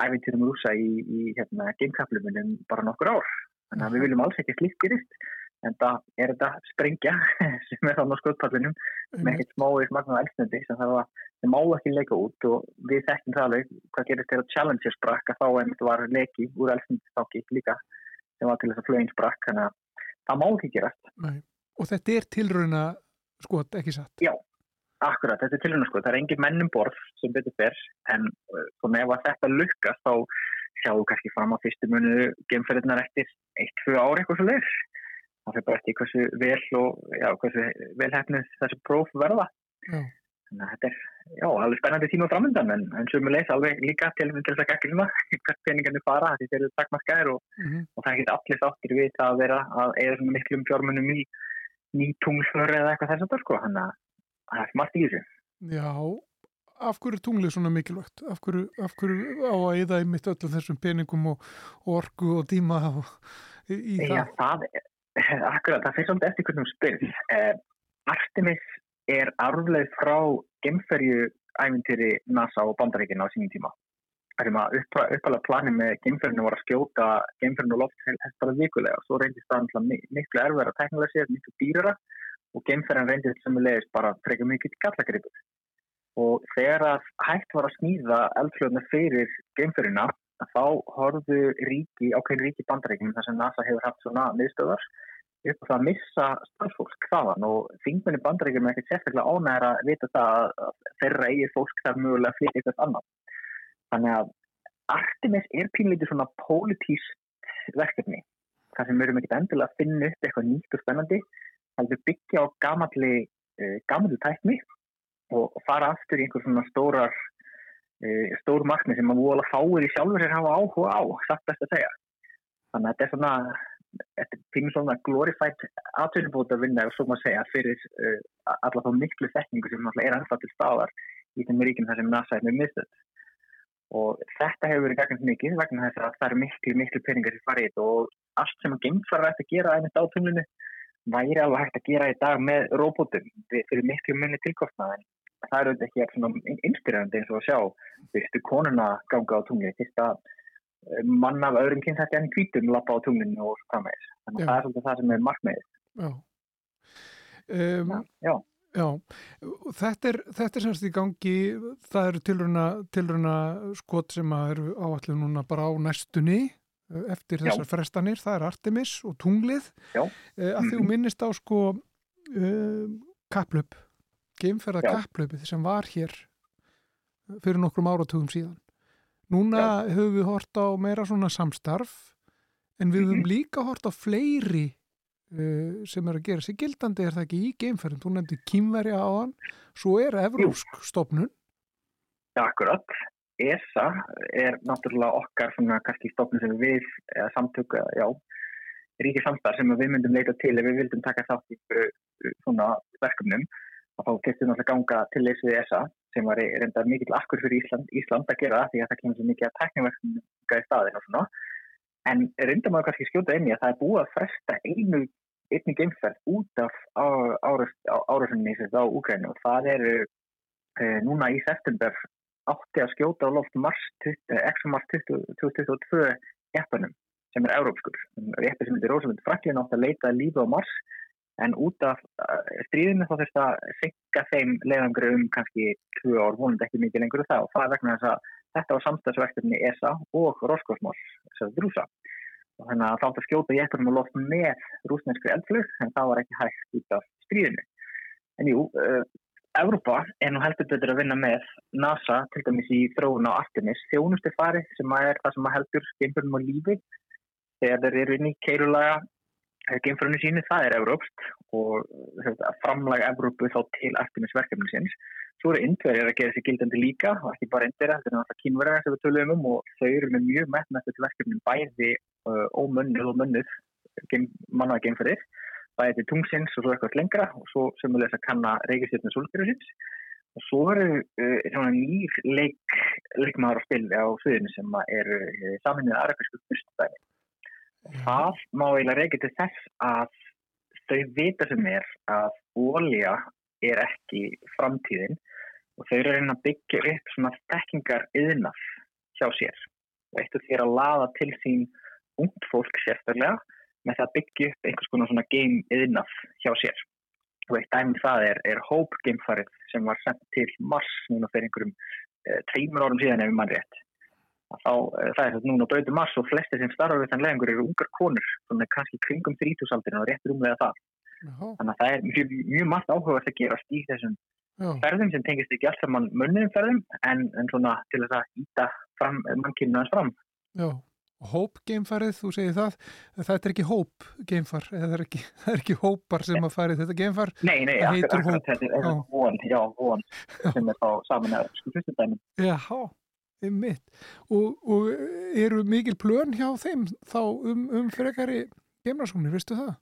æfintýrum rúsa í, í hérna, geimkaplumunum bara nokkur ár. Þannig að við viljum alls ekki slíkt gerist en það er þetta sprengja (laughs) sem er þannig á skotpallunum mm. með eitt smáið magna elsnöndi sem það var, má ekki leika út og við þekktum það alveg hvað gerist þegar Challenger sprakk að þá einmitt var leiki úr elsnöndistáki líka sem var til þess að flögin sprakk þannig að það má ekki gerast. Nei. Og þetta er tilröuna skot, ekki satt? Já, Akkurat, þetta er tilhörna sko, það er engin mennum borð sem betur fyrr en svona ef þetta lukkast þá sjáum við kannski fram á fyrstu munu gemferðinar eftir 1-2 ári eitthvað svo leir. Það fyrir bara eftir hversu vel og já, hversu velhæfnið þessu próf verða. Já. Þannig að þetta er, já, alveg spennandi tíma á framöndan en, en sömulegs alveg líka til þess að gaggruna (laughs) hvert peningarnir fara því þeir eru takmarkaðir og, mm og það er ekki allir þáttir við það að vera að eða svona miklum fjármunum í nýtungsföru eða eitthvað þess að það sko, þannig að það er margt í þessu. Já, af hverju er tunglið svona mikilvægt? Af hverju, af hverju á að eða í mitt öllum þessum peningum og, og orgu og díma og, í það? Já, það er, akkurat, það fyrir svolítið eftir hvernig þú spyrð. Eh, Artemis er arfleð frá gemferju ævintýri NASA og bandaríkina á sínum tíma uppalega planið með geimferðinu var að skjóta geimferðinu og lofthelst bara vikulega og svo reyndist það miklu erfæra teknilega sér, miklu dýrara og geimferðin reyndist sem við leiðist bara frekar mikið gallagripur. Og þegar að hægt var að smíða eldflöðuna fyrir geimferðina þá horfðu ríki, ákveðin ríki bandaríkjum þar sem NASA hefur haft svona miðstöðar upp á það að missa starffólk þaðan. Og þingmenni bandaríkjum er ekkert sérstaklega ánæra að vita það að þeirra eigið fólk þar mögulega fyrir eitthvað annar. Þannig að Artemis er pínleiti svona pólitíst verkefni þar sem við erum ekkert endilega að finna upp eitthvað nýtt og spennandi heldur byggja á gamalli, uh, gamalli tækni og fara aftur í einhver svona stórar uh, stór markmi sem að vola fáir í sjálfur sér hafa áhuga á, satt best að segja. Þannig að þetta er svona þetta finnir svona glorified atvinnubóta vinna, svo maður segja, fyrir uh, alla þá miklu þekkingu sem alltaf er ennþá til staðar í þeim ríkjum þar sem NASA er með mistöld. Og þetta hefur verið gagast mikið vegna þess að það eru miklu, miklu peningar sem farið og allt sem að geimfara ætti að gera einmitt á tunglinu væri alveg hægt að gera í dag með róbótum fyrir miklu minni tilkostnaðin. Það eru ekki svona inspirerandi eins og að sjá fyrstu konuna ganga á tungli, fyrsta mann af öðrum kynþætti enn kvítum lappa á tunglinu og svo framvegis. Þannig að það er svolítið það sem er markmiðið. Já. Um, já. Já, þetta er, þetta er semst í gangi, það eru tilruna, tilruna skot sem eru áallu núna bara á næstunni eh, eftir þessar Já. frestanir, það er Artemis og tunglið, Já. Uh, að því hún minnist á sko uh, kaplöp, geimferða kaplöpið sem var hér fyrir nokkrum áratugum síðan. Núna Já. höfum við hort á meira svona samstarf en við höfum mm -hmm. líka hort á fleiri uh, sem er að gera sig gildandi, er það ekki í geimferðin? Þú nefndi kýmverja á hann, svo er Evrósk stofnun. Já, akkurat. ESA er náttúrulega okkar svona kannski stofnun sem við, eða samtök, já, ríkið samstarf sem við myndum leita til ef við vildum taka þátt í svona verkefnum og þá getur náttúrulega ganga til þessu ESA sem var reynda mikill akkur fyrir Ísland, Ísland að gera því að það kemur svo mikið að tekniverknum í staðin og svona. En reynda maður kannski skjóta inn í að það er búið að fresta einu, einu geimferð út af árásunni á Úgrænu og það eru e, núna í september átti að skjóta á loft Mars, ExoMars 2022 eppanum sem er európskur. Eppi sem heitir Rosamund Franklin átti að leita lífi á Mars en út af uh, stríðinu þá þurft að sigga þeim leiðangri um kannski tvö ár, vonandi ekki mikið lengur og það er vegna þess að þetta var samstagsverkefni ESA og Roskosmos að drúsa og þannig að þá þátt að skjóta í ekkurum og loft með rúsneskri eldflug en það var ekki hægt út af stríðinu. En jú, uh, Evrópa er nú heldur betur að vinna með NASA til dæmis í þróun á Artemis þjónustu fari sem er það sem heldur skeimbjörnum á lífi þegar þeir eru inn í keirulaga geimfrönu sínu, það er Evrópst og þetta, framlag Evrópu þá til Artemis verkefni síns. Svo eru indverðir að gera þessi gildandi líka og ekki bara indverðir, þetta er náttúrulega kínverðar sem við töluðum um og þau eru með mjög metnættu til verkefnin bæði uh, ómönnuð og mönnuð mannaða geimfröðir, bæði til tungsins og svo eitthvað lengra og svo sem við lesa að kanna reykistjórnum solgjörðusins og svo eru uh, nýr leik, leikmaður á spil á sviðinu sem eru uh, saminniða arabísku fyrststæði Það má eiginlega reykja til þess að þau vita sem er að ólja er ekki framtíðin og þau eru að byggja upp svona stekkingar yðnaf hjá sér. Og eitt af því er að laða til sín ungd fólk sérstaklega með það að byggja upp einhvers konar svona game yðnaf hjá sér. Og eitt dæmið um það er, er Hope gamefarið sem var sendt til Mars núna fyrir einhverjum e, tveimur árum síðan ef mann rétt. Þá eh, það er þetta núna bröðu mars og flesti sem starfa við þann leðingur eru ungar konur svona kannski kringum þrítúsaldinu og réttur umlega það Já. þannig að það er mjög, mjög margt áhugast að gerast í þessum Já. ferðum sem tengist ekki alls saman munniðum ferðum en, en svona til þess að íta mannkynna þess fram. Já, hóp geimfarið, þú segir það það er ekki hóp geimfar það er ekki, (laughs) það er ekki hópar sem að farið þetta geimfar Nei, nei, akkurat, akkurat þetta er von, já, von sem er þá saman að sko fyrstu dæmin Já, mitt og, og eru mikil plön hjá þeim þá um, um frekari geimnarsóknir, veistu það?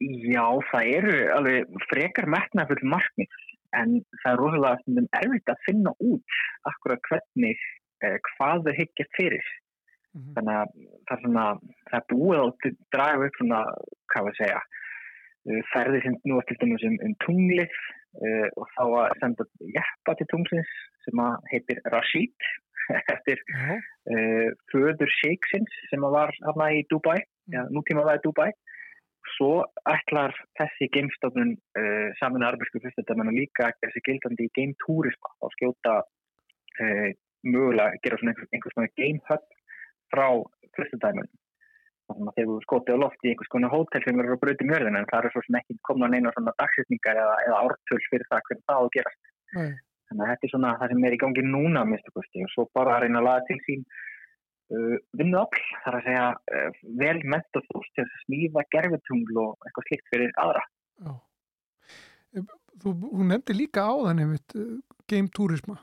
Já, það eru alveg frekar metnað fyrir markmið en það er rosalega erfitt að finna út akkurat hvernig eh, hvað þau higgjast fyrir mm -hmm. þannig að það er svona það er búið að draga upp svona hvað við segja eh, ferði sem nú eftir stundum sem um tunglið uh, og þá að senda jæppa til tunglins sem heitir Rashid (laughs) eftir uh, föður Shakesins sem var hérna í Dubai, mm. ja, nútíma var í Dubai. Svo ætlar þessi gamestofnun uh, saman að arbeidsku fyrstendamennu líka að gera sér gildandi í game tourisma og skjóta uh, mögulega að gera svona einhvers, einhvers svona frá fyrstendamennu. Þannig að þegar við skotið á loft í einhvers konar hótel sem eru á bröti mjörðin en það eru svo sem ekki komna neina svona dagsýtningar eða, eða ártöl fyrir það hvernig það á að gerast. Mm. Þannig að þetta er svona það sem er í gangi núna minnstu kosti og svo bara að reyna að laga til sín uh, vinnuafl þar að segja uh, vel menta fólk til að smíða gerfutungl og eitthvað slikt fyrir aðra. Já. Þú, nefndi líka á þannig með uh, game turisma.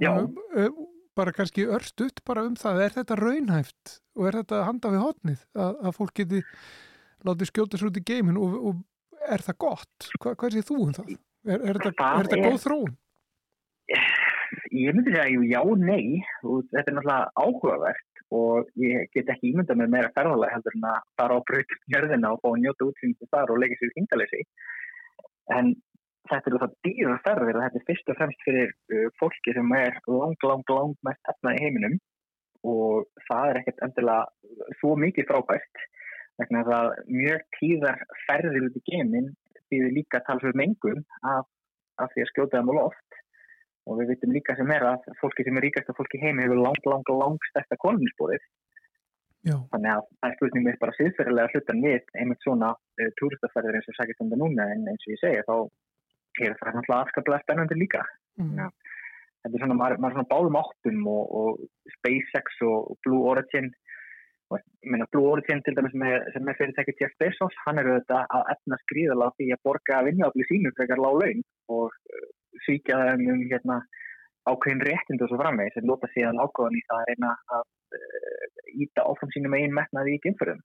Já. Og, uh, bara kannski örstuðt bara um það, er þetta raunhæft og er þetta handa við hotnið að, að fólk geti látið skjóta svo út í geimin og, og er það gott? Hva, hvað sé þú um það? Er, er þetta, það er þetta góð þróun? Ég myndi segja, jú, já, nei og þetta er náttúrulega áhugavert og ég get ekki ímyndað með meira ferðalega heldur en að fara á bröðnjörðina og fá að njóta útsýningum þar og leggja sér í þingdalesi en þetta eru það dýra ferðir og þetta er fyrst og fremst fyrir uh, fólki sem er lang, lang, lang mest efnað í heiminum. Og það er ekkert endilega svo mikið frábært vegna að mjög tíðar ferðir út í gemin býður líka talsveit mengun af, af því að skjóta það mjög oft og við veitum líka sem er að fólki sem er ríkast af fólki heimi hefur lang, lang, lang stærsta koluminspórið þannig að það er spurningum bara síðferðilega hlutan við einmitt svona uh, túristaferðir eins og sækist um það núna en eins og ég segja þá er það náttúrulega afskaplega spennandi líka mm. ja. þetta er svona, maður, maður er svona báðum áttum og, og SpaceX og Blue Origin og meina Blue Origin til dæmis með, sem er fyrirtækið Jeff Bezos, hann eru þetta að efna skrýðala því að borga vinjafli sínum frekar lág laun og uh, svíkja það um hérna ákveðin réttind og svo framvegis en lóta síðan ákveðan í það að reyna að uh, íta áfram sínum einn metnaði í kynförum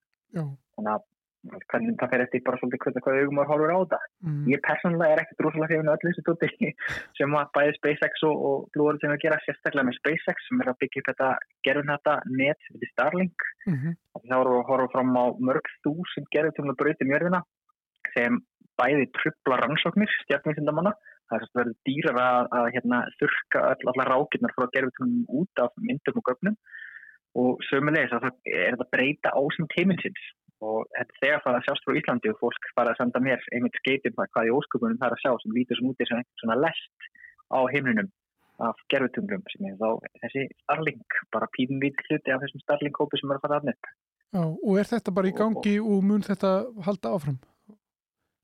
þannig að hvernig það fer eftir bara svolítið hvernig hvað augum var hálfur á það mm. ég personlega er ekkert rosalega hrifin að öllu þessu tóti (laughs) sem að bæði SpaceX og, og Blue Origin að gera sérstaklega með SpaceX sem er að byggja upp þetta gerðunhætta net við Starlink. Mm -hmm. þá erum við að horfa fram á mörg þúsund gerðutumla bröyti mjörðina sem bæði trubla rannsóknir stjartmyndsyndamanna það er að verður dýrar að, að hérna, þurka öll allar rákirnar frá gerðutumlum út af myndum og gögnum. Og sömulegis að það er að breyta ásum teiminsins og þetta þegar það að sjást frá Íslandi og fólk fara að senda mér einmitt skeitin hvað í ósköpunum það er að sjá sem lítur sem úti sem einhvern svona lest á heimlunum af gerfutumrum sem er þá þessi Starlink, bara við hluti af þessum Starlink-kópi sem er að fara aðnett Já, og er þetta bara í gangi og, og mun þetta halda áfram?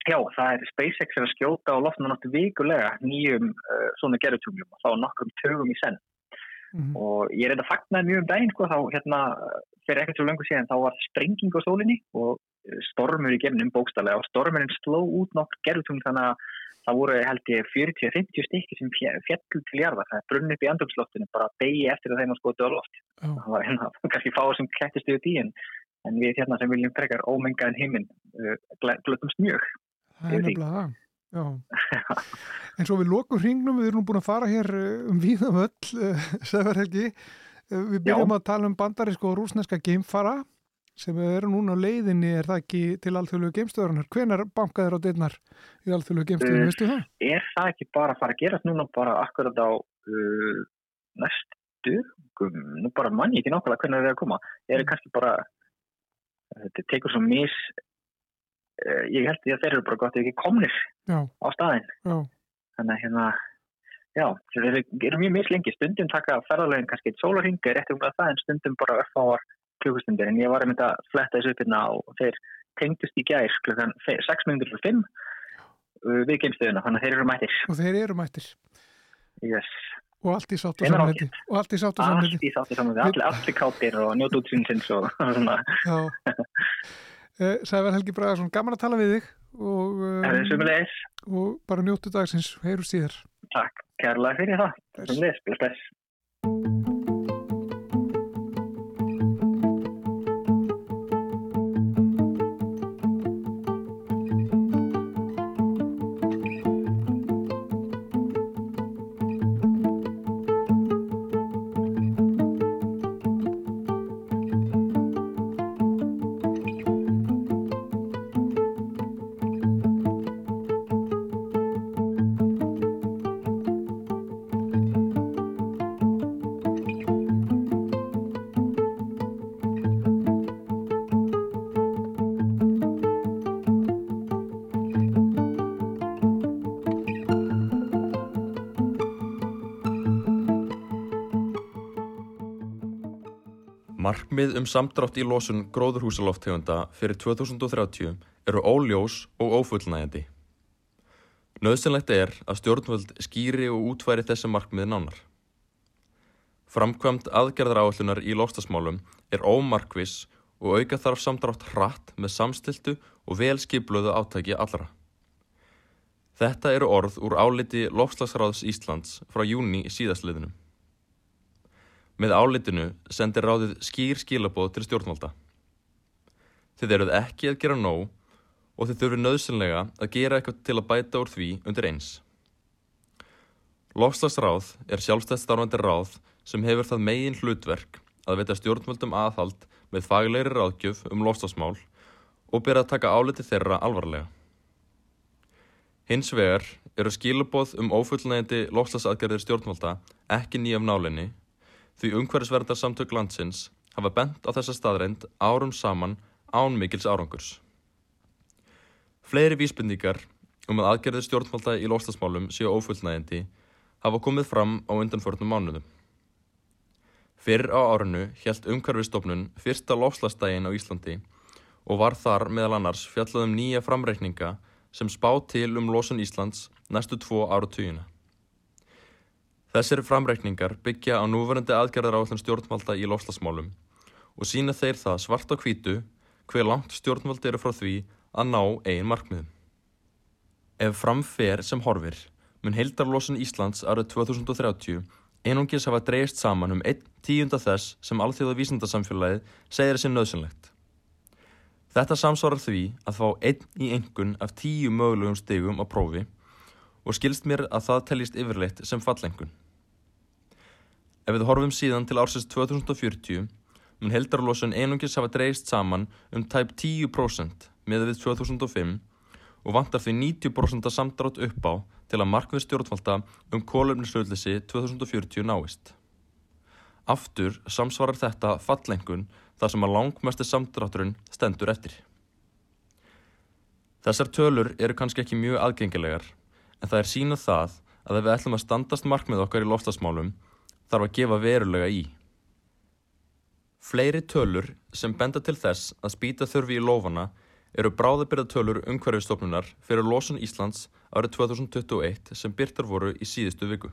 Já, það er SpaceX er að skjóta á loftinu náttu vikulega nýjum uh, svona gerfutumrum og þá nokkrum tögum í senn Mm -hmm. og ég er eitthvað fagnað mjög um daginn sko, þá hérna fyrir ekkert svo lengur síðan þá var sprenging á sólinni og eh, stormur í gefnum bókstallega og stormurinn sló út nokkur gerðutum þannig að það voru held ég 40-50 stykki sem fjall til jarða, það brunni upp í andumsloftinu bara degi eftir að þeim að skotu á loft. Oh. það var hérna (laughs) kannski fáið sem kættist yfir tíin en við hérna sem viljum frekar ómengaðin heiminn uh, glötumst mjög Það er nefnilega (laughs) en svo við lokum hringnum við erum búin að fara hér eh, um víðum öll (laughs) Sæfarhelgi Við byrjum Já. að tala um bandarísko og rúsneska geimfara sem eru núna á leiðinni, er það ekki til alþjóðlegu geimstöðurinnar? Hvenar bankaður á deinnar í alþjóðlegu geimstöðurinnar, uh, veistu það? Er það ekki bara að fara að gera núna bara akkurat á uh, næstu, nú bara manni ekki nákvæmlega hvernig það er að koma. Er það kannski bara, þetta tekur svo mis, uh, ég held því að þeir eru bara gott ekki komnir Já. á staðin. Já. Þannig að hérna Já, það eru er mjög mislengi. Stundum taka ferðarleginn kannski eitt sólarhinga rétt um það en stundum bara örfáar klukkustundir. En ég var að mynda að fletta þessu upp hérna og þeir tengdust í gæðir klukkan 6 minnir fyrir 5 uh, við geimstöðuna, þannig að þeir eru mættir. Og þeir eru mættir. Yes. Og allt í sátt og samniti. Og allt í sátt og samniti. Allt í sátt og samniti. Allir, allir káttir og njótt útsýnsins (laughs) og svona. Já. (laughs) Eh, Sævar Helgi Bragarsson, gaman að tala við þig og, um, og bara njóttu dagsins, heyrú síðar. Takk. Kærlega fyrir það. Bless, bless. Markmið um samdrátt í losun gróðurhúsaloftegunda fyrir 2030 eru óljós og ófullnægjandi. Nauðsynlegt er að stjórnvöld skýri og útværi þessi markmið nánar. Framkvæmt aðgerðar áallunar í loftasmálum er ómarkvis og auka þarf samdrátt hratt með samstiltu og vel skipluðu átæki allra. Þetta eru orð úr áliti Lofslagsráðs Íslands frá júni í síðastliðinum. Með álitinu sendir ráðið skýr skilabóð til stjórnvalda. Þið eruð ekki að gera nóg og þið þurfið nöðsynlega að gera eitthvað til að bæta úr því undir eins. Lofslagsráð er sjálfstætt starfandi ráð sem hefur það megin hlutverk að veita stjórnvöldum aðhald með faglegri ráðgjöf um lofslagsmál og byrja að taka áliti þeirra alvarlega. Hins vegar eru skilabóð um ófullnægindi lofslagsaðgerðir stjórnvalda ekki nýjaf nálinni því umhverfisverðar samtök landsins hafa bent á þessa staðreind árum saman án mikils árangurs. Fleiri vísbendingar um að aðgerðir stjórnvalda í lofslagsmálum séu ófullnægindi hafa komið fram á undanförnum mánuðum. Fyrr á árinu helt umhverfistofnun fyrsta lofslagsdægin á Íslandi og var þar meðal annars fjallað um nýja framreikninga sem spá til um losun Íslands næstu tvo áratugina. Þessir framreikningar byggja á núverandi aðgerðar áallan stjórnvalda í lofslagsmálum og sína þeir það svart á kvítu hver langt stjórnvald eru frá því að ná eigin markmiðum. Ef framfer sem horfir mun heildarlosun Íslands árið 2030 einungis hafa dreyist saman um einn tíunda þess sem alþjóða vísindarsamfélagið segir þessi nöðsynlegt. Þetta samsvarar því að fá einn í engun af tíu mögulegum stegum á prófi og skilst mér að það teljist yfirleitt sem fallengun. Ef við horfum síðan til ársins 2040 mun heldarlósun einungis hafa dreist saman um tæp 10% með við 2005 og vantar því 90% samdrátt upp á til að markvið stjórnvalda um kólöfnislöðlisi 2040 náist. Aftur samsvarar þetta fallengun þar sem að langmesti samdrátturinn stendur eftir. Þessar tölur eru kannski ekki mjög aðgengilegar en það er sínað það að ef við ætlum að standast markmið okkar í loftasmálum þarf að gefa verulega í. Fleiri tölur sem benda til þess að spýta þurfi í lofana eru bráðabyrðatölur umhverfistofnunar fyrir losun Íslands árið 2021 sem byrtar voru í síðustu viku.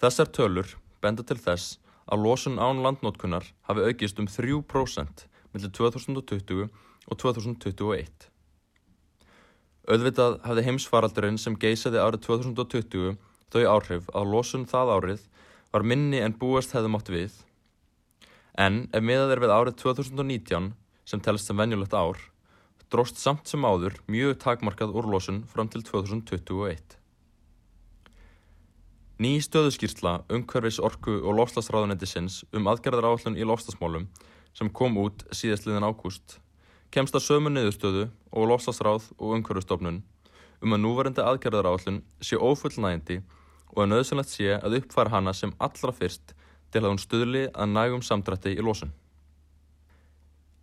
Þessar tölur benda til þess að losun án landnótkunar hafi aukist um 3% millir 2020 og 2021. Auðvitað hafði heimsfaraldurinn sem geysaði árið 2020 þau áhrif að losun það árið var minni en búast hefði mátt við. En ef miðað er við árið 2019 sem telst sem venjulegt ár, dróst samt sem áður mjög takmarkað úrlosun fram til 2021. Ný stöðuskýrsla umhverfis orku og lofslagsráðunendisins um aðgerðar áallun í lofslagsmálum sem kom út síðastliðin ágúst kemst að sömu niðurstöðu og lofslagsráð og umhverfistofnun um að núverandi aðgerðar áallun sé ófullnægindi og að nöðsynlegt sé að uppfæra hana sem allra fyrst til að hún stuðli að nægum samdrætti í losun.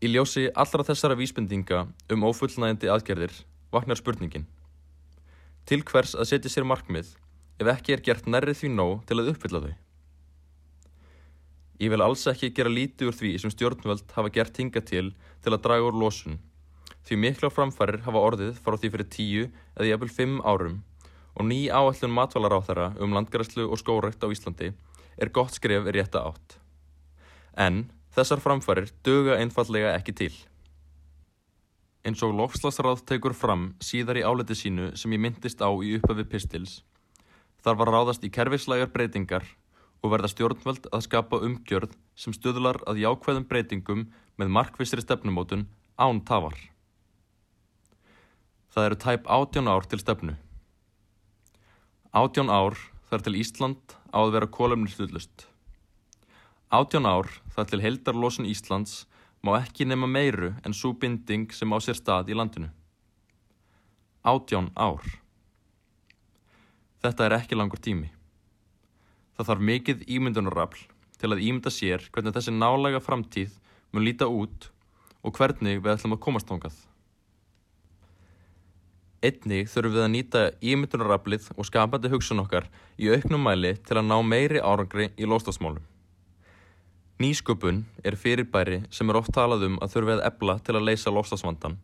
Í ljósi allra þessara vísbendinga um ófullnægindi aðgerðir vaknar spurningin. Til hvers að setja sér markmið ef ekki er gert nærrið því nóg til að uppfylla þau. Ég vil alls ekki gera lítið úr því sem stjórnvöld hafa gert hinga til til að draga úr losun, því mikla framfærir hafa orðið frá því fyrir tíu eða jafnvel fimm árum og ný áallun matvalar á þeirra um landgræslu og skórækt á Íslandi er gott skref í rétta átt. En þessar framfærir döga einfallega ekki til. Eins og lofslagsráð tekur fram síðar í áleti sínu sem ég myndist á í uppafi pistils Þar var ráðast í kerfislægar breytingar og verða stjórnvöld að skapa umgjörð sem stöðlar að jákvæðum breytingum með markvissri stefnumótun án tafar. Það eru tæp átjón ár til stefnu. Átjón ár þar til Ísland á að vera kólumnirstuðlust. Átjón ár þar til heldarlósun Íslands má ekki nema meiru en svo binding sem á sér stað í landinu. Átjón ár. Þetta er ekki langur tími. Það þarf mikið ímyndunarrafl til að ímynda sér hvernig þessi nálega framtíð mun líta út og hvernig við ætlum að komast ángað. Einnig þurfum við að nýta ímyndunarraflið og skapandi hugsun okkar í auknum mæli til að ná meiri árangri í lóstafsmálum. Nýsköpun er fyrirbæri sem er oft talað um að þurfi að ebla til að leysa lofslagsvandan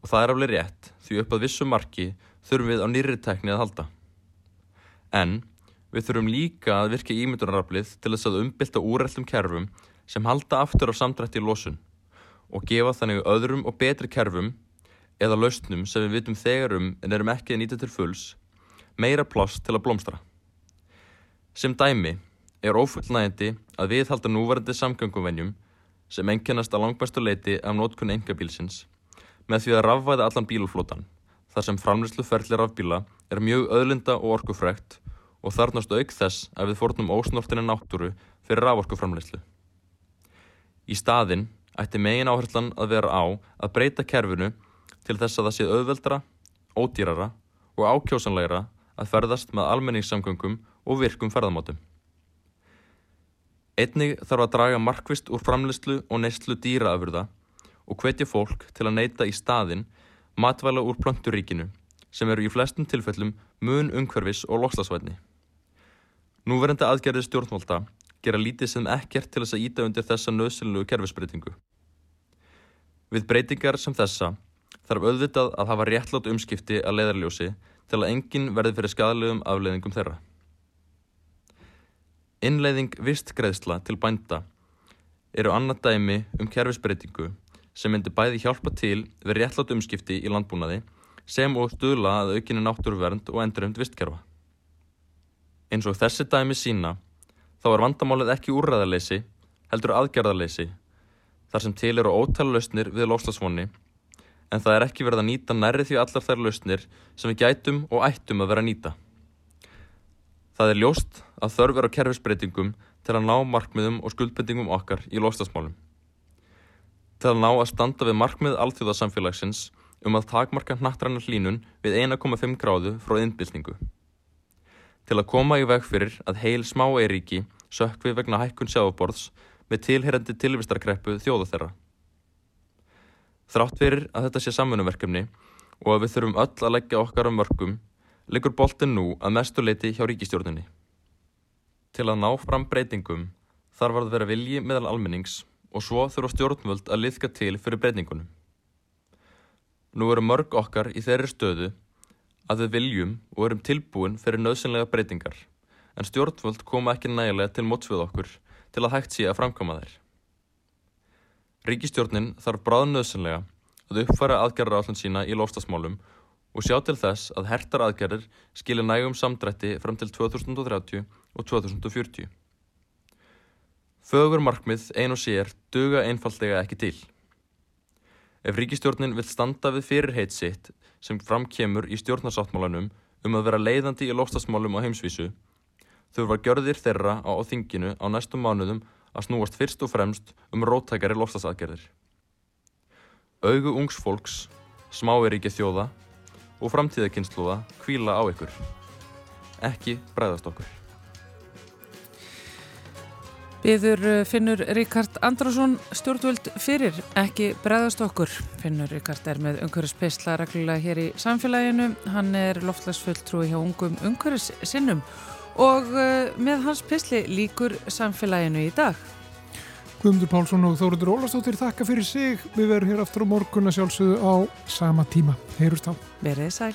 og það er alveg rétt því upp að vissu marki þurfum við á nýri tekni að halda. En við þurfum líka að virka ímyndunaraflið til þess að umbylta úrreldum kerfum sem halda aftur á samdrætti í losun og gefa þannig öðrum og betri kerfum eða lausnum sem við vitum þegar um en erum ekki að nýta til fulls meira pláss til að blómstra. Sem dæmi er ófullnægindi að við halda núvarandi samgönguvenjum sem enginnast að langbæstu leiti af nótkunn engabílsins með því að rafvæða allan bíluflótan þar sem framlýslu ferli rafbíla er mjög öðlinda og orkufrækt og þarnast auk þess að við fórnum ósnortinni náttúru fyrir raforkuframlýslu. Í staðinn ætti megin áherslan að vera á að breyta kerfinu til þess að það sé auðveldra, ódýrara og ákjósanlegra að ferðast með almenningssamgöngum og virkum ferðamátum. Einnig þarf að draga markvist úr framlistlu og neistlu dýraafurða og hvetja fólk til að neyta í staðin matvæla úr plönturíkinu sem eru í flestum tilfellum mun umhverfis og lokslasvætni. Núverandi aðgerði stjórnvalda gera lítið sem ekkert til þess að íta undir þessa nöðsynlegu kerfisbreytingu. Við breytingar sem þessa þarf auðvitað að hafa réttlátt umskipti að leðarljósi til að enginn verði fyrir skadalegum afleiðingum þeirra. Innleiðing vistgreðsla til bænda eru annað dæmi um kerfisbreytingu sem myndi bæði hjálpa til við réttlátt umskipti í landbúnaði sem og stuðla að aukinni náttúruvernd og endurönd vistkerfa. Eins og þessi dæmi sína þá er vandamálið ekki úrræðarleysi, heldur aðgerðarleysi, þar sem til eru ótala lausnir við loslasvonni, en það er ekki verið að nýta nærri því allar þær lausnir sem við gætum og ættum að vera að nýta. Það er ljóst að þörf er á kerfisbreytingum til að ná markmiðum og skuldbendingum okkar í loslasmálum. Til að ná að standa við markmið alþjóðasamfélagsins um að takmarka nattrannar hlínun við 1,5 gráðu frá innbyltingu til að koma í veg fyrir að heil smá eiríki sökvi vegna hækkun sjáaborðs með tilherandi tilvistarkreppu þjóða þeirra. Þrátt fyrir að þetta sé samfunnverkefni og að við þurfum öll að leggja okkar á mörgum, liggur boltin nú að mestu leiti hjá ríkistjórnini. Til að ná fram breytingum þarf að vera vilji meðal almennings og svo þurfa stjórnvöld að liðka til fyrir breytingunum. Nú eru mörg okkar í þeirri stöðu að við viljum og erum tilbúin fyrir nöðsynlega breytingar en stjórnvöld koma ekki nægilega til mótsvið okkur til að hægt sé að framkoma þær. Ríkistjórnin þarf bráð nöðsynlega að uppfæra aðgerra állin sína í lofstasmálum og sjá til þess að hertar aðgerrir skilir nægum samdrætti fram til 2030 og 2040. Fögur markmið ein og sér duga einfallega ekki til. Ef ríkistjórnin vil standa við fyrirheit sitt sem framkemur í stjórnarsáttmálanum um að vera leiðandi í lofstasmálum á heimsvísu, þurfa gjörðir þeirra á þinginu á næstum mánuðum að snúast fyrst og fremst um róttækari lofstasaðgerðir. Augu ungs fólks, smáeríki þjóða og framtíðakynnslóða kvíla á ykkur. Ekki bræðast okkur. Viður eh, finnur Ríkard Andrason stjórnvöld fyrir, ekki bregðast okkur. Finnur Ríkard er með umhverfispeisla reglulega hér í samfélaginu. Hann er loftlagsfulltrúi hjá ungum umhverfissinnum og eh, með hans peisli líkur samfélaginu í dag. Guðmundur Pálsson og Þóruður Ólastóttir þakka fyrir sig. Við verum hér aftur á morgun að sjálfsögðu á sama tíma. Heyrust á. Verðið sæl.